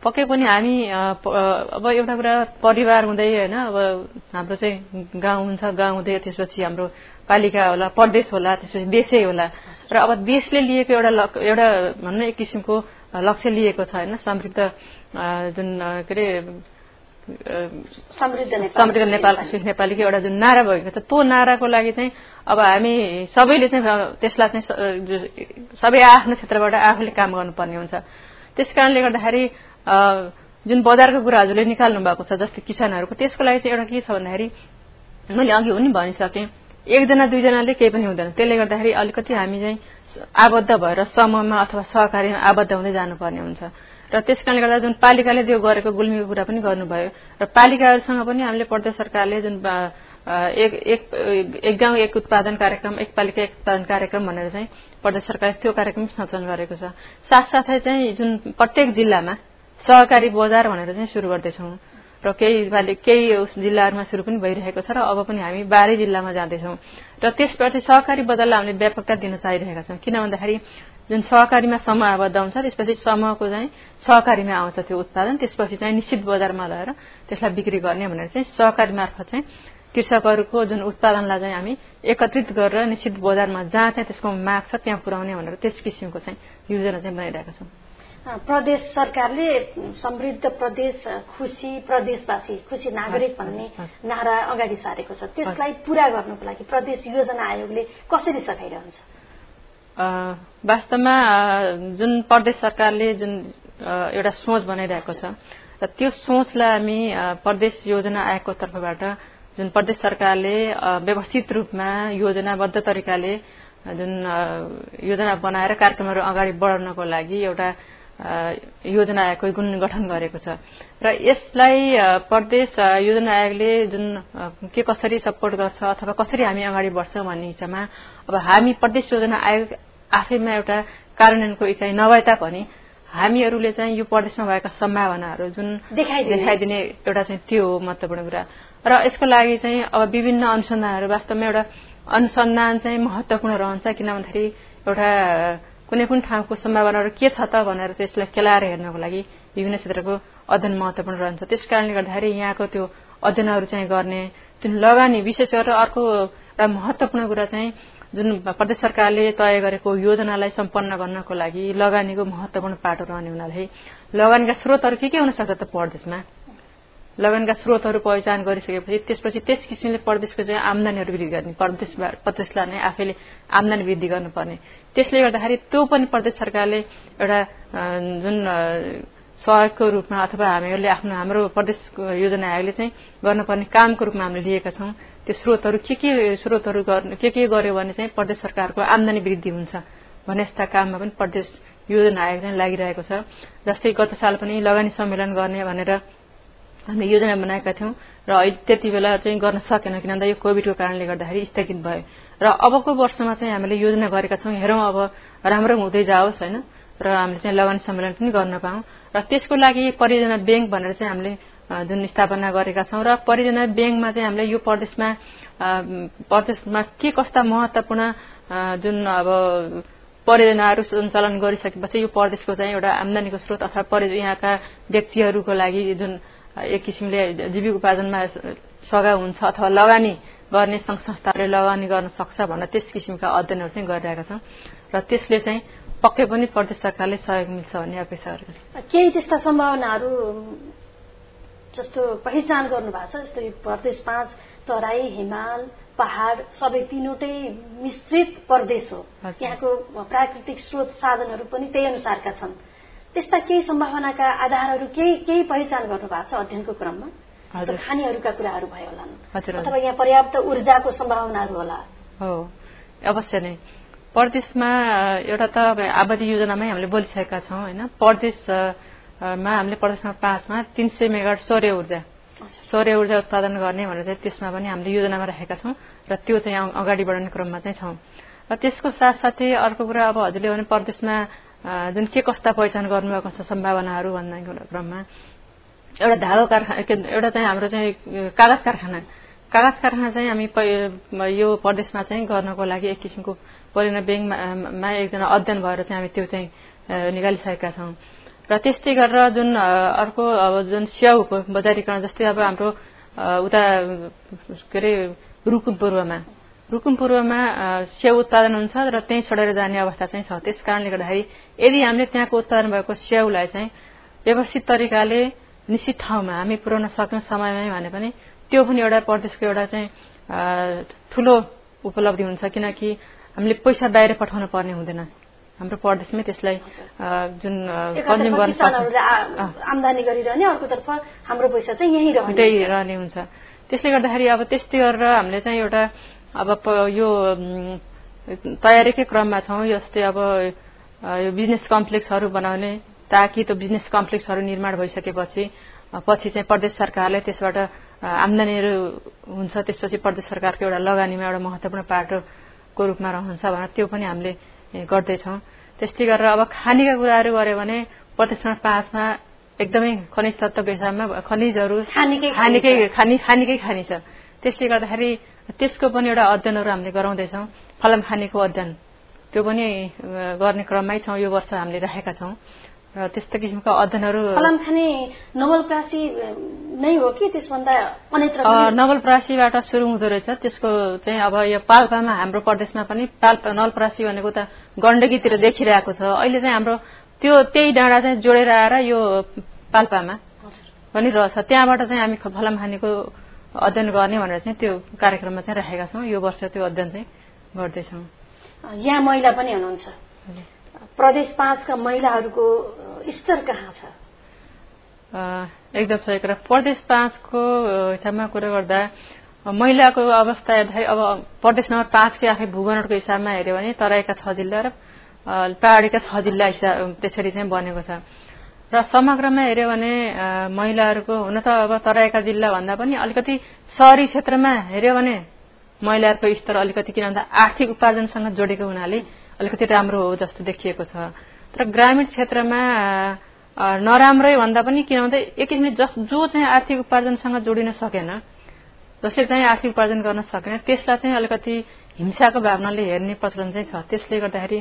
पक्कै पनि हामी अब एउटा कुरा परिवार हुँदै होइन अब हाम्रो चाहिँ गाउँ हुन्छ गाउँ हुँदै त्यसपछि हाम्रो पालिका होला प्रदेश होला त्यसपछि देशै होला। र अब देशले लिएको एउटा एउटा भनौँ न एक किसिमको लक्ष्य लिएको छ होइन समृद्ध जुन के अरे समृद्ध नेपाल। नेपालीको एउटा जुन नारा भएको छ त्यो नाराको लागि चाहिँ अब हामी सबैले चाहिँ त्यसलाई चाहिँ सबै आफ्नो क्षेत्रबाट आफूले काम गर्नुपर्ने हुन्छ। त्यस कारणले गर्दाखेरि जुन बजारको कुरा हजुरले निकाल्नु भएको छ जस्तै किसानहरूको त्यसको लागि चाहिँ एउटा के छ भन्दाखेरि मैले अघि पनि भनिसकेँ एकजना दुईजनाले केही पनि हुँदैन। त्यसले गर्दाखेरि अलिकति हामी चाहिँ आबद्ध भएर समूहमा अथवा सहकारीमा आबद्ध हुँदै जानुपर्ने हुन्छ। र त्यस कारणले गर्दा जुन पालिकाले त्यो गरेको गुल्मीको कुरा पनि गर्नुभयो र पालिकाहरूसँग पनि हामीले प्रदेश सरकारले जुन एक एक गाउँ एक उत्पादन कार्यक्रम एक पालिका एक उत्पादन कार्यक्रम भनेर चाहिँ प्रदेश सरकारले त्यो कार्यक्रम सञ्चालन गरेको छ। साथसाथै चाहिँ जुन प्रत्येक जिल्लामा सहकारी बजार भनेर चाहिँ सुरु गर्दैछौँ। र केही केही जिल्लाहरूमा सुरु पनि भइरहेको छ र अब पनि हामी बाह्रै जिल्लामा जाँदैछौँ। र त्यसप्रति सहकारी बजारलाई हामीले व्यापकता दिन चाहिरहेका छौँ। किन भन्दाखेरि जुन सहकारीमा समूह आबद्ध हुन्छ त्यसपछि समूहको चाहिँ सहकारीमा आउँछ त्यो उत्पादन। त्यसपछि चाहिँ निश्चित बजारमा लगेर त्यसलाई बिक्री गर्ने भनेर चाहिँ सहकारी मार्फत चाहिँ कृषकहरूको जुन उत्पादनलाई चाहिँ हामी एकत्रित गरेर निश्चित बजारमा जहाँ चाहिँ त्यसको माग छ त्यहाँ पुर्याउने भनेर त्यस किसिमको चाहिँ योजना चाहिँ बनाइरहेका छौँ। प्रदेश सरकारले समृद्ध प्रदेश खुसी प्रदेशवासी खुसी नागरिक भन्ने नारा अगाडि सारेको छ। त्यसलाई पूरा गर्नको लागि प्रदेश योजना आयोगले कसरी सघाइरहन्छ? वास्तवमा जुन प्रदेश सरकारले जुन एउटा सोच बनाइरहेको छ र त्यो सोचलाई हामी प्रदेश योजना आयोगको तर्फबाट जुन प्रदेश सरकारले व्यवस्थित रूपमा योजनाबद्ध तरिकाले जुन योजना बनाएर कार्यक्रमहरू अगाडि बढाउनको लागि एउटा योजना आयोगको गठन गरेको छ। र यसलाई प्रदेश योजना आयोगले जुन के कसरी सपोर्ट गर्छ अथवा कसरी हामी अगाडि बढ्छौँ भन्ने हिसाबमा अब हामी प्रदेश योजना आयोग आफैमा एउटा कार्यान्वयनको इकाइ नभए तापनि हामीहरूले चाहिँ यो प्रदेशमा भएका सम्भावनाहरू जुन देखाइदिने। एउटा चाहिँ त्यो हो महत्वपूर्ण कुरा। र यसको लागि चाहिँ अब विभिन्न अनुसन्धानहरू वास्तवमा एउटा अनुसन्धान चाहिँ महत्वपूर्ण रहन्छ किन भन्दाखेरि एउटा कुनै पनि ठाउँको सम्भावनाहरू के छ त भनेर त्यसलाई केलाएर हेर्नको लागि विभिन्न क्षेत्रको अध्ययन महत्वपूर्ण रहन्छ। त्यस कारणले गर्दाखेरि यहाँको त्यो अध्ययनहरू चाहिँ गर्ने जुन लगानी विशेष गरेर अर्को एउटा महत्वपूर्ण कुरा चाहिँ जुन प्रदेश सरकारले तय गरेको योजनालाई सम्पन्न गर्नको लागि लगानीको महत्वपूर्ण पाटो रहने हुनाले लगानीका स्रोतहरू के के हुन सक्छ त प्रदेशमा लगानीका स्रोतहरू पहिचान गरिसकेपछि त्यसपछि त्यस किसिमले प्रदेशको चाहिँ आमदानीहरू वृद्धि गर्ने प्रदेश प्रदेशलाई नै आफैले आमदानी वृद्धि गर्नुपर्ने। त्यसले गर्दाखेरि त्यो पनि प्रदेश सरकारले एउटा जुन सहयोगको रूपमा अथवा हामीहरूले आफ्नो हाम्रो प्रदेश योजना आयोगले चाहिँ गर्नुपर्ने कामको रूपमा हामीले लिएका छौँ त्यो स्रोतहरू के के स्रोतहरू के के गर्यो भने चाहिँ प्रदेश सरकारको आमदानी वृद्धि हुन्छ भन्ने यस्ता काममा पनि प्रदेश योजना आयोग चाहिँ लागिरहेको छ। जस्तै गत साल पनि लगानी सम्मेलन गर्ने भनेर हामीले योजना बनाएका थियौँ र अहिले त्यति बेला चाहिँ गर्न सकेन किन भन्दा यो कोभिडको कारणले गर्दाखेरि स्थगित भयो। र अबको वर्षमा चाहिँ हामीले योजना गरेका छौँ हेरौँ अब राम्रो हुँदै जाओस् होइन? र हामीले चाहिँ लगानी सम्मेलन पनि गर्न पाऊँ। र त्यसको लागि परियोजना ब्याङ्क भनेर चाहिँ हामीले जुन स्थापना गरेका छौँ र परियोजना ब्याङ्कमा चाहिँ हामीले यो प्रदेशमा प्रदेशमा के कस्ता महत्वपूर्ण जुन अब परियोजनाहरू सञ्चालन गरिसकेपछि यो प्रदेशको चाहिँ एउटा आमदानीको स्रोत अथवा यहाँका व्यक्तिहरूको लागि जुन एक किसिमले जीविकोपार्जनमा सघाउ हुन्छ अथवा लगानी गर्ने संघ संस्थाहरूले लगानी गर्न सक्छ भनेर त्यस किसिमका अध्ययनहरू चाहिँ गरिरहेका छौँ। र त्यसले चाहिँ पक्कै पनि प्रदेश सरकारले सहयोग मिल्छ भन्ने अपेक्षा गरेको केही त्यस्ता सम्भावनाहरू जस्तो पहिचान गर्नु भएको छ? जस्तो प्रदेश पाँच तराई हिमाल पहाड़ सबै तीनवटै मिश्रित प्रदेश हो। यहाँको प्राकृतिक स्रोत साधनहरू पनि त्यही अनुसारका छन्। त्यस्ता केही सम्भावनाका आधारहरू केही केही पहिचान गर्नु भएको छ अध्ययनको क्रममा? खानीहरूका कुराहरू भयो होला। अथवा यहाँ पर्याप्त ऊर्जाको सम्भावनाहरू होला। हो अवश्य नै। प्रदेशमा एउटा त आबादी योजनामै हामीले बोलिसकेका छौँ होइन? प्रदेशमा हामीले प्रदेशमा पाँचमा तीन सय मेगा सौर्य ऊर्जा। सौर्य ऊर्जा उत्पादन गर्ने भनेर चाहिँ त्यसमा पनि हामीले योजनामा राखेका छौँ र त्यो चाहिँ अगाडि बढाउने क्रममा चाहिँ छौँ। र त्यसको साथसाथै अर्को कुरा अब हजुरले भने प्रदेशमा जुन के कस्ता पहिचान गर्नुभएको छ सम्भावनाहरू भन्ने क्रममा एउटा धागो कारखाना एउटा चाहिँ हाम्रो चाहिँ कागज कारखाना। कागज कारखाना चाहिँ हामी यो प्रदेशमा चाहिँ गर्नको लागि एक किसिमको परिणा ब्याङ्कमा एकजना अध्ययन भएर चाहिँ हामी त्यो चाहिँ निकालिसकेका छौँ। र त्यस्तै गरेर जुन अर्को अब जुन स्याउको बजारीकरण जस्तै अब हाम्रो उता के अरे रुकुम पूर्वमा रुकुम पूर्वमा स्याउ उत्पादन हुन्छ र त्यहीँ छोडेर जाने अवस्था चाहिँ छ। त्यस कारणले गर्दाखेरि यदि हामीले त्यहाँको उत्पादन भएको स्याउलाई चाहिँ व्यवस्थित तरिकाले निश्चित ठाउँमा हामी पुर्याउन सक्यौँ समयमै भने पनि त्यो पनि एउटा प्रदेशको एउटा चाहिँ ठूलो उपलब्धि हुन्छ किनकि हामीले पैसा बाहिर पठाउनु पर्ने हुँदैन। हाम्रो प्रदेशमै त्यसलाई जुन कन्ज्युम गर्न आमदानी गरिरहने अर्कोतर्फ हाम्रो पैसा चाहिँ यहीँ रहने हुन्छ। त्यसले गर्दाखेरि अब त्यस्तै गरेर हामीले चाहिँ एउटा अब यो तयारीकै क्रममा छौँ जस्तै अब यो बिजनेस कम्प्लेक्सहरू बनाउने ताकि त्यो बिजनेस कम्प्लेक्सहरू निर्माण भइसकेपछि पछि चाहिँ प्रदेश सरकारले त्यसबाट आमदानीहरू हुन्छ त्यसपछि प्रदेश सरकारको एउटा लगानीमा एउटा महत्वपूर्ण पाटोको रूपमा रहन्छ भनेर त्यो पनि हामीले गर्दैछौँ। त्यस्तै गरेर अब खानेका कुराहरू गऱ्यो भने प्रदेशमा पाँचमा एकदमै खनिज तत्वको हिसाबमा खनिजहरू खानेकै खानी खानेकै खानी छ त्यसले गर्दाखेरि त्यसको पनि एउटा अध्ययनहरू हामीले गराउँदैछौँ। फलाम खानेको अध्ययन। त्यो पनि गर्ने क्रममै छौँ। यो वर्ष हामीले राखेका छौँ। र त्यस्तो किसिमका अध्ययनहरू फलाम खाने नवलप्रासी नै हो कि त्यसभन्दा नवलप्रासीबाट सुरु हुँदो रहेछ। त्यसको चाहिँ अब यो पाल्पामा हाम्रो प्रदेशमा पनि पाल्पा नवलप्रासी भनेको त गण्डकीतिर देखिरहेको छ। अहिले चाहिँ हाम्रो त्यो त्यही डाँडा चाहिँ जोडेर आएर यो पाल्पामा पनि रहेछ। त्यहाँबाट चाहिँ हामी फलाम खानेको अध्ययन गर्ने भनेर चाहिँ त्यो कार्यक्रममा चाहिँ राखेका छौँ। यो वर्ष त्यो अध्ययन चाहिँ गर्दैछौँ। यहाँ महिला पनि हुनुहुन्छ। प्रदेश पाँचका महिलाहरूको स्तर कहाँ छ? एकदम सही कुरा। प्रदेश पाँचको हिसाबमा कुरा गर्दा महिलाको अवस्था हेर्दाखेरि अब प्रदेश नम्बर पाँचकै आफै भूगणको हिसाबमा हेऱ्यो भने तराईका छ जिल्ला र पहाडीका छ जिल्ला त्यसरी चाहिँ बनेको छ। र समग्रमा हेऱ्यो भने महिलाहरूको हुन त अब तराईका जिल्ला भन्दा पनि अलिकति सहरी क्षेत्रमा हेऱ्यो भने महिलाहरूको स्तर अलिकति किन भन्दा आर्थिक उपार्जनसँग जोडेको हुनाले अलिकति राम्रो हो जस्तो देखिएको छ। तर ग्रामीण क्षेत्रमा नराम्रै भन्दा पनि किन भन्दा एक किसिमले जस जो चाहिँ आर्थिक उपार्जनसँग जोडिन सकेन जसले चाहिँ आर्थिक उपार्जन गर्न सकेन त्यसलाई चाहिँ अलिकति हिंसाको भावनाले हेर्ने प्रचलन चाहिँ छ। त्यसले गर्दाखेरि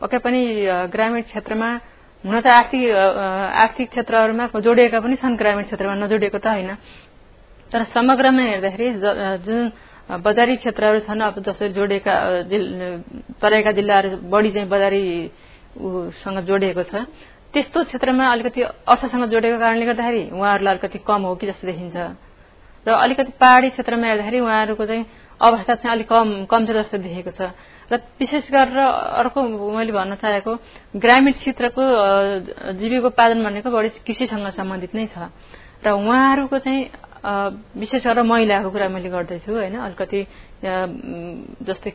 पक्कै पनि ग्रामीण क्षेत्रमा हुन त आर्थिक आर्थिक क्षेत्रहरूमा जोडिएका पनि छन् ग्रामीण क्षेत्रमा नजोडिएको त होइन। तर समग्रमा हेर्दाखेरि जुन बजारी क्षेत्रहरू छन् अब जसरी जोडिएका तराईका जिल्लाहरू बढी चाहिँ बजारीसँग जोडिएको छ त्यस्तो क्षेत्रमा अलिकति अर्थसँग जोडेको कारणले गर्दाखेरि उहाँहरूलाई अलिकति कम हो कि जस्तो देखिन्छ। र अलिकति पहाड़ी क्षेत्रमा हेर्दाखेरि उहाँहरूको चाहिँ अवस्था चाहिँ अलिक कम कमजोर जस्तो देखेको छ। र विशेष गरेर अर्को मैले भन्न चाहेको ग्रामीण क्षेत्रको जीविकोपार्जन भनेको बढी कृषिसँग सम्बन्धित नै छ। र उहाँहरूको चाहिँ विशेष गरेर महिलाको कुरा मैले गर्दैछु होइन? अलिकति जस्तै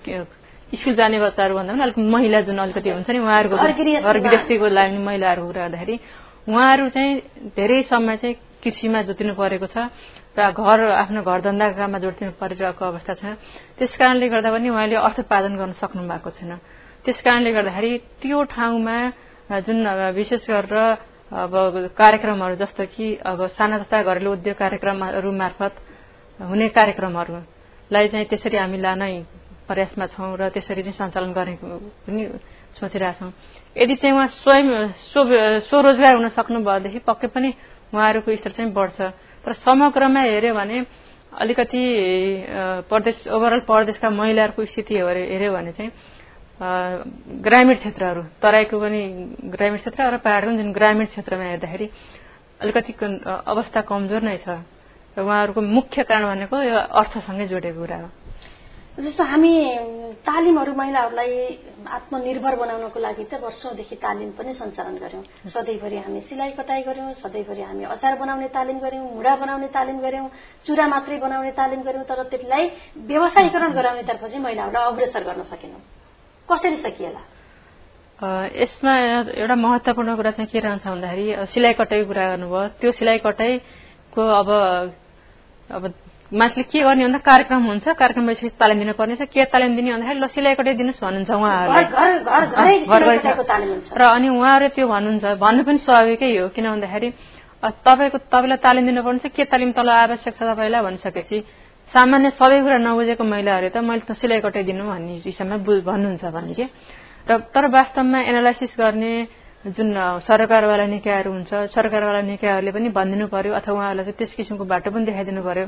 स्कुल जाने बच्चाहरू भन्दा पनि अलिक महिला जुन अलिकति हुन्छ नि उहाँहरूको घर गृहस्थीको लागि महिलाहरूको कुरा गर्दाखेरि उहाँहरू चाहिँ धेरै समय चाहिँ कृषिमा जोतिनु परेको छ र घर आफ्नो घर जोडिदिनु परिरहेको अवस्था छ। त्यस कारणले गर्दा पनि उहाँले अर्थोत्पादन गर्न सक्नु भएको छैन। त्यस कारणले गर्दाखेरि त्यो ठाउँमा जुन विशेष गरेर अब कार्यक्रमहरू जस्तो कि अब साना तथा घरेलु उद्योग कार्यक्रमहरू मार्फत हुने कार्यक्रमहरूलाई चाहिँ त्यसरी हामी लानै प्रयासमा छौँ र त्यसरी चाहिँ सञ्चालन गर्ने पनि सोचिरहेछौँ। यदि चाहिँ उहाँ स्वयं स्वरोजगार हुन सक्नु भएदेखि पक्कै पनि उहाँहरूको स्तर चाहिँ बढ्छ। तर समग्रमा हेऱ्यो भने अलिकति प्रदेश ओभरअल प्रदेशका महिलाहरूको स्थिति हेऱ्यो भने चाहिँ ग्रामीण क्षेत्रहरू तराईको पनि ग्रामीण क्षेत्र र पहाडको जुन ग्रामीण क्षेत्रमा हेर्दाखेरि अलिकति अवस्था कमजोर नै छ। र उहाँहरूको मुख्य कारण भनेको यो अर्थसँगै जोडेको कुरा हो। जस्तो हामी तालिमहरू महिलाहरूलाई आत्मनिर्भर बनाउनको लागि त वर्षौंदेखि तालिम पनि सञ्चालन गर्यौं सधैँभरि हामी सिलाइ कटाई गर्यौं सधैँभरि हामी अचार बनाउने तालिम गर्यौं मुढा बनाउने तालिम गर्यौं चुरा मात्रै बनाउने तालिम गर्यौं तर त्यसलाई व्यवसायीकरण गराउनेतर्फ चाहिँ महिलाहरूलाई अग्रसर गर्न सकेनौं। कसरी सकिएला? यसमा एउटा महत्वपूर्ण कुरा चाहिँ के रहन्छ भन्दाखेरि सिलाइ कटाईको कुरा गर्नुभयो। त्यो सिलाइ कटाईको अब अब मान्छेले के गर्ने भन्दा कार्यक्रम हुन्छ। कार्यक्रम भइसकेपछि तालिम दिनुपर्ने छ के तालिम दिने भन्दाखेरि ल सिलाइ कटाइ दिनुहोस् भन्नुहुन्छ उहाँहरूले। र अनि उहाँहरूले त्यो भन्नुहुन्छ। भन्नु पनि स्वाभाविकै हो। किन भन्दाखेरि तपाईँको तपाईँलाई तालिम दिनुपर्ने छ के तालिम तल आवश्यक छ तपाईँलाई भनिसकेपछि सामान्य सबै कुरा नबुझेको महिलाहरू त मैले त सिलाइ कटाइदिनु भन्ने विषयमा भन्नुहुन्छ भने कि र तर वास्तवमा एनालाइसिस गर्ने जुन सरकारवाला निकायहरू हुन्छ सरकारवाला निकायहरूले पनि भनिदिनु पर्यो अथवा उहाँहरूलाई त्यस किसिमको बाटो पनि देखाइदिनु पर्यो।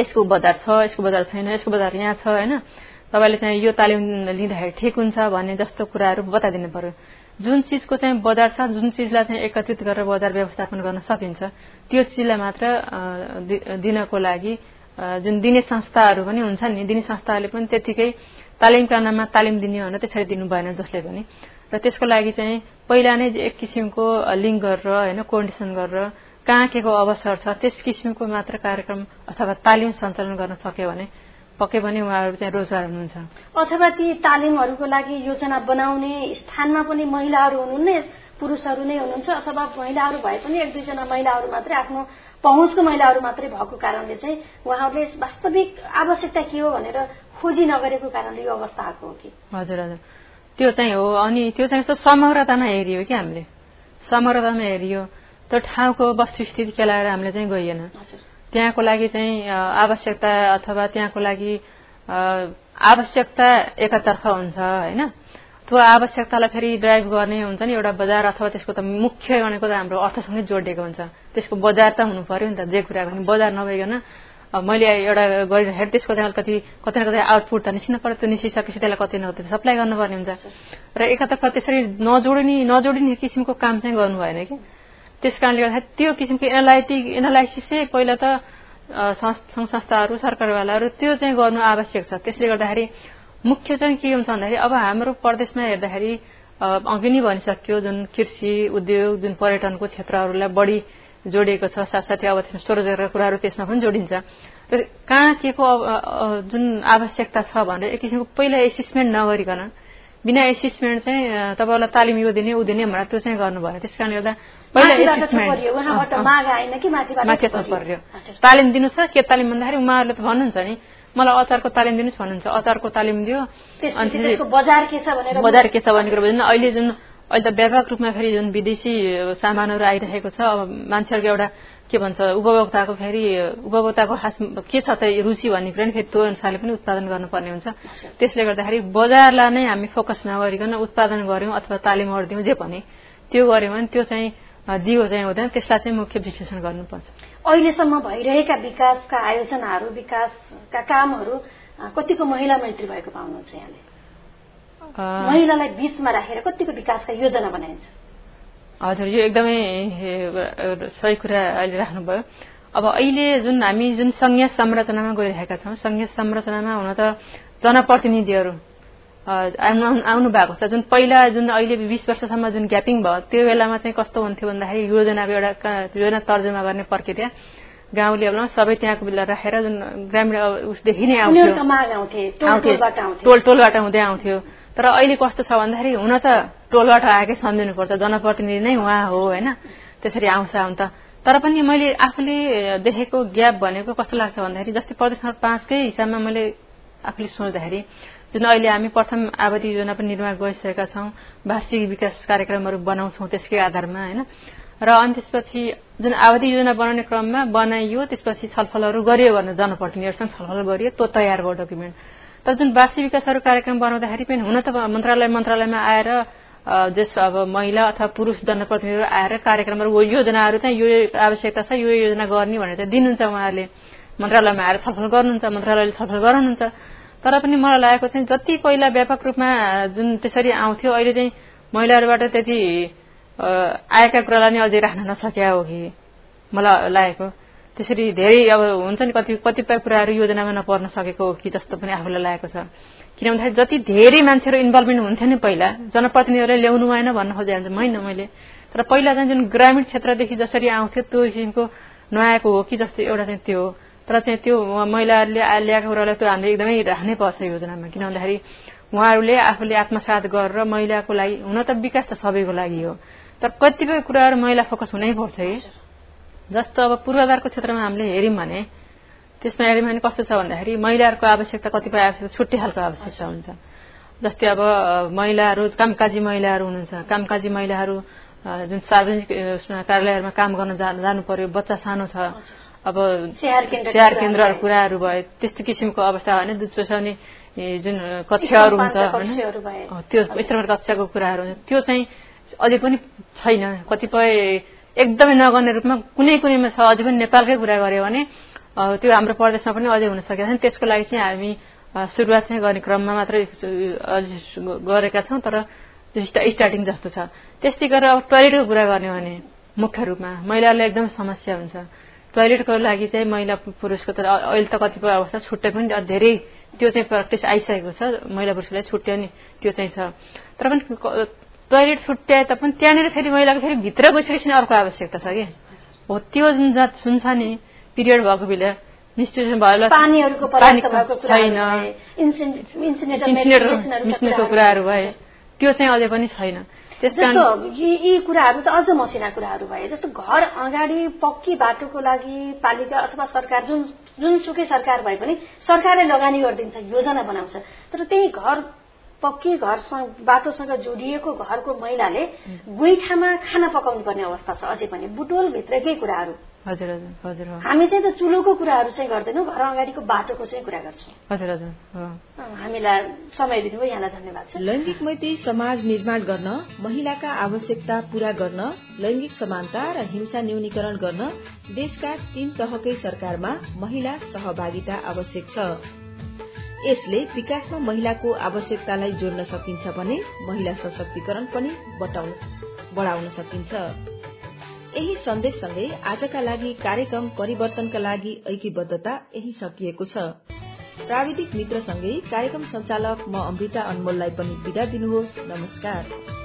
यसको बजार छ यसको बजार छैन यसको बजार यहाँ छ होइन? तपाईँले चाहिँ यो तालिम लिँदाखेरि ठिक हुन्छ भन्ने जस्तो कुराहरू बताइदिनु पर्यो। जुन चिजको चाहिँ बजार छ जुन चिजलाई चाहिँ एकत्रित गरेर बजार व्यवस्थापन गर्न सकिन्छ त्यो चिजलाई मात्र दिनको लागि जुन दिने संस्थाहरू पनि हुन्छ नि दिने संस्थाहरूले पनि त्यतिकै तालिमका नाममा तालिम दिने भनेर त्यसरी दिनु भएन जसले पनि। र त्यसको लागि चाहिँ पहिला नै एक किसिमको लिङ्क गरेर होइन कोर्डिनेसन गरेर कहाँ के को अवसर छ त्यस किसिमको मात्र कार्यक्रम अथवा तालिम सञ्चालन गर्न सक्यो भने पक्कै पनि उहाँहरू चाहिँ रोजगार हुनुहुन्छ। अथवा ती तालिमहरूको लागि योजना बनाउने स्थानमा पनि महिलाहरू हुनुहुन्न पुरुषहरू नै हुनुहुन्छ अथवा महिलाहरू भए पनि एक दुईजना महिलाहरू मात्रै आफ्नो पहुँचको महिलाहरू मात्रै भएको कारणले चाहिँ उहाँहरूले वास्तविक आवश्यकता के हो भनेर खोजी नगरेको कारणले यो अवस्था आएको हो कि? हजुर हजुर। त्यो चाहिँ हो। अनि त्यो चाहिँ समग्रतामा हेरियो कि हामीले। समग्रतामा हेरियो। त्यो ठाउँको वस्तुस्थिति केलाएर हामीले चाहिँ गइएन। त्यहाँको लागि चाहिँ आवश्यकता अथवा त्यहाँको लागि आवश्यकता एकातर्फ हुन्छ होइन? त्यो आवश्यकतालाई फेरि ड्राइभ गर्ने हुन्छ नि एउटा बजार अथवा त्यसको त मुख्य भनेको त हाम्रो अर्थसँगै जोडिएको हुन्छ। त्यसको बजार त हुनु पर्यो नि त जे कुरा गर्ने बजार नभइकन। मैले एउटा गरिराखेर त्यसको चाहिँ अलिकति कतै न कतै आउटपुट त निस्किनु पर्यो त्यो निस्किसकेपछि त्यसलाई कतै न कतै सप्लाई गर्नुपर्ने हुन्छ। र एकातर्फ त्यसरी नजोडिने नजोडिने किसिमको काम चाहिँ गर्नु भएन कि? त्यस कारणले गर्दाखेरि त्यो किसिमको एनालाइटिक एनालाइसिसै पहिला त सङ्घ संस्थाहरू सरकारवालाहरू त्यो चाहिँ गर्नु आवश्यक छ। त्यसले गर्दाखेरि मुख्य चाहिँ के हुन्छ भन्दाखेरि अब हाम्रो प्रदेशमा हेर्दाखेरि अघि नै भनिसक्यो जुन कृषि उद्योग जुन पर्यटनको क्षेत्रहरूलाई बढी जोडिएको छ साथसाथै अब स्वरोजगारका कुराहरू त्यसमा पनि जोडिन्छ। र कहाँ के को जुन आवश्यकता छ भनेर एक किसिमको पहिला एसेसमेन्ट नगरिकन बिना एसिसमेन्ट चाहिँ तपाईँलाई तालिम यो दिने ऊ दिने भनेर त्यो चाहिँ गर्नु भएन त्यस कारणले गर्दा पर्यो। तालिम दिनु छ? के तालिम भन्दाखेरि उहाँहरूले त भन्नुहुन्छ नि मलाई अचारको तालिम दिनुहोस् भन्नुहुन्छ। अचारको तालिम दियो। अनि बजार के छ भनेर बजार के छ भन्ने कुरो बुझ्नु। अहिले जुन अहिले त व्यापक रूपमा फेरि जुन विदेशी सामानहरू आइरहेको छ अब मान्छेहरूको एउटा के भन्छ उपभोक्ताको फेरि उपभोक्ताको खास के छ त रुचि भन्ने कुरा नि फेरि त्यो अनुसारले पनि उत्पादन गर्नुपर्ने हुन्छ। त्यसले गर्दाखेरि बजारलाई नै हामी फोकस नगरिकन उत्पादन गऱ्यौँ अथवा तालिम गरिदिउँ जे पनि त्यो गऱ्यौँ भने त्यो चाहिँ दियो चाहिँ हुँदैन। त्यसलाई चाहिँ मुख्य विश्लेषण गर्नुपर्छ। अहिलेसम्म भइरहेका विकासका आयोजनाहरू विकासका कामहरू कतिको महिला मैत्री भएको पाउनुहुन्छ यहाँले? महिलालाई बीचमा राखेर कतिको विकासका योजना बनाइन्छ? हजुर यो एकदमै सही कुरा अहिले राख्नुभयो। अब अहिले जुन हामी जुन संघीय संरचनामा गइरहेका छौँ संघीय संरचनामा हुन त जनप्रतिनिधिहरू आउनु भएको छ। जुन पहिला जुन अहिले बिस वर्षसम्म जुन ग्यापिङ भयो त्यो बेलामा चाहिँ कस्तो हुन्थ्यो भन्दाखेरि योजनाको एउटा योजना तर्जुमा गर्ने प्रक्रिया। गाउँ लेभलमा सबै त्यहाँको बेला राखेर जुन ग्रामीण उसदेखि नै आउँथ्यो। टोल टोलबाट हुँदै आउँथ्यो। तर अहिले कस्तो छ भन्दाखेरि हुन त टोलबाट आएकै सम्झिनुपर्छ। जनप्रतिनिधि नै उहाँ हो होइन? त्यसरी आउँछ अन्त तर पनि मैले आफूले देखेको ग्याप भनेको कस्तो लाग्छ भन्दाखेरि जस्तै प्रदेश नम्बर पाँचकै हिसाबमा मैले आफूले सोच्दाखेरि जुन अहिले हामी प्रथम आवादी योजना पनि निर्माण गरिसकेका छौँ वार्षिक विकास कार्यक्रमहरू बनाउँछौँ त्यसकै आधारमा होइन? र अनि त्यसपछि जुन आवादी योजना बनाउने क्रममा बनाइयो त्यसपछि छलफलहरू गरियो भने जनप्रतिनिधिहरूसँग छलफल गरियो त्यो तयार भयो डकुमेन्ट। तर जुन वार्षिक विकासहरू कार्यक्रम बनाउँदाखेरि पनि हुन त मन्त्रालय मन्त्रालयमा आएर जस अब महिला अथवा पुरुष जनप्रतिनिधिहरू आएर कार्यक्रमहरू योजनाहरू चाहिँ यो आवश्यकता छ यो योजना गर्ने भनेर चाहिँ दिनुहुन्छ उहाँहरूले। मन्त्रालयमा आएर छलफल गर्नुहुन्छ मन्त्रालयले छलफल गराउनुहुन्छ। तर पनि मलाई लागेको चाहिँ जति पहिला व्यापक रूपमा जुन त्यसरी आउँथ्यो अहिले चाहिँ महिलाहरूबाट त्यति आएका कुरालाई नै अझै राख्न नसक्या हो कि? मलाई लागेको। त्यसरी धेरै अब हुन्छ नि कति कतिपय कुराहरू योजनामा नपर्न सकेको हो कि जस्तो पनि आफूलाई लागेको छ। किन भन्दाखेरि जति धेरै मान्छेहरू इन्भल्भमेन्ट हुन्थ्यो नि पहिला जनप्रतिनिधिहरूले ल्याउनु भएन भन्न खोजिहाल्छ। होइन मैले। तर पहिला चाहिँ जुन ग्रामीण क्षेत्रदेखि जसरी आउँथ्यो त्यो किसिमको नआएको हो कि जस्तो एउटा चाहिँ त्यो हो। तर चाहिँ त्यो महिलाहरूले ल्याएको कुरालाई त्यो हामीले एकदमै राख्नै पर्छ योजनामा। किन भन्दाखेरि उहाँहरूले आफूले आत्मसात गरेर महिलाको लागि हुन त विकास त सबैको लागि हो। तर कतिपय कुराहरू महिला फोकस हुनै पर्छ कि जस्तो अब पूर्वाधारको क्षेत्रमा हामीले हेऱ्यौँ भने त्यसमा हेऱ्यौँ भने कस्तो छ भन्दाखेरि महिलाहरूको आवश्यकता कतिपय आवश्यकता छुट्टै खालको आवश्यकता हुन्छ। जस्तै अब महिलाहरू कामकाजी महिलाहरू हुनुहुन्छ। कामकाजी महिलाहरू जुन सार्वजनिक कार्यालयहरूमा काम गर्न जानु पर्यो। बच्चा सानो छ। अब स्याहार केन्द्रहरू कुराहरू भयो त्यस्तो किसिमको अवस्था होइन दुध सोसाउने जुन कक्षाहरू हुन्छ त्यो स्तरमा कक्षाको कुराहरू हुन्छ। त्यो चाहिँ अझै पनि छैन। कतिपय एकदमै नगर्ने रूपमा कुनै कुनैमा छ अझै पनि नेपालकै कुरा गर्यो भने त्यो हाम्रो प्रदेशमा पनि अझै हुन सकेको छैन त्यसको लागि चाहिँ हामी सुरुवात चाहिँ गर्ने क्रममा मात्रै गरेका छौँ तर स्टार्टिङ जस्तो छ। त्यस्तै गरेर अब टोइलेटको कुरा गर्ने भने मुख्य रूपमा महिलाहरूलाई एकदमै समस्या हुन्छ। टोइलेटको लागि चाहिँ महिला पुरुषको त अहिले त कतिपय अवस्था छुट्टै पनि धेरै त्यो चाहिँ प्र्याक्टिस आइसकेको छ। महिला पुरुषलाई नि त्यो चाहिँ छ। तर पनि टोइलेट छुट्याए तापनि त्यहाँनिर फेरि महिलाको फेरि भित्र गइसकेपछि अर्को आवश्यकता छ कि हो त्यो जुन सुन्छ नि पिरियड भएको बेला मिस्ट्रेसन भयो छैन। कुराहरू भए त्यो चाहिँ अझै पनि छैन। जस्तो यी कुराहरू त अझ मसिना कुराहरू भए जस्तो घर अगाडि पक्की बाटोको लागि पालिका अथवा सरकार जुन जुनसुकै सरकार भए पनि सरकारले लगानी गरिदिन्छ योजना बनाउँछ। तर त्यही घर पक्की घर बाटोसँग जोडिएको घरको महिलाले गुइठामा खाना पकाउनु पर्ने अवस्था छ अझै पनि। बुटोलभित्रकै कुराहरू। हजुर हजुर हजुर हामी चाहिँ त चुलोको कुराहरू चाहिँ गर्दैनौँ घर अगाडिको बाटोको चाहिँ कुरा गर्छौँ। हजुर हजुर हामीलाई समय दिनुभयो यहाँलाई धन्यवाद छ। लैङ्गिक मैत्री समाज निर्माण गर्न महिलाका आवश्यकता पूरा गर्न लैङ्गिक समानता र हिंसा न्यूनीकरण गर्न देशका तीन तहकै सरकारमा महिला सहभागिता आवश्यक छ। यसले विकासमा महिलाको आवश्यकतालाई जोड्न सकिन्छ भने महिला सशक्तिकरण पनि बढ़ाउन सकिन्छ। यही सन्देशसँगै आजका लागि कार्यक्रम परिवर्तनका लागि ऐक्यबद्धता यही सकिएको छ। प्राविधिक मित्रसँगै कार्यक्रम संचालक म अमृता अनमोललाई पनि विदा दिनुहोस्। नमस्कार।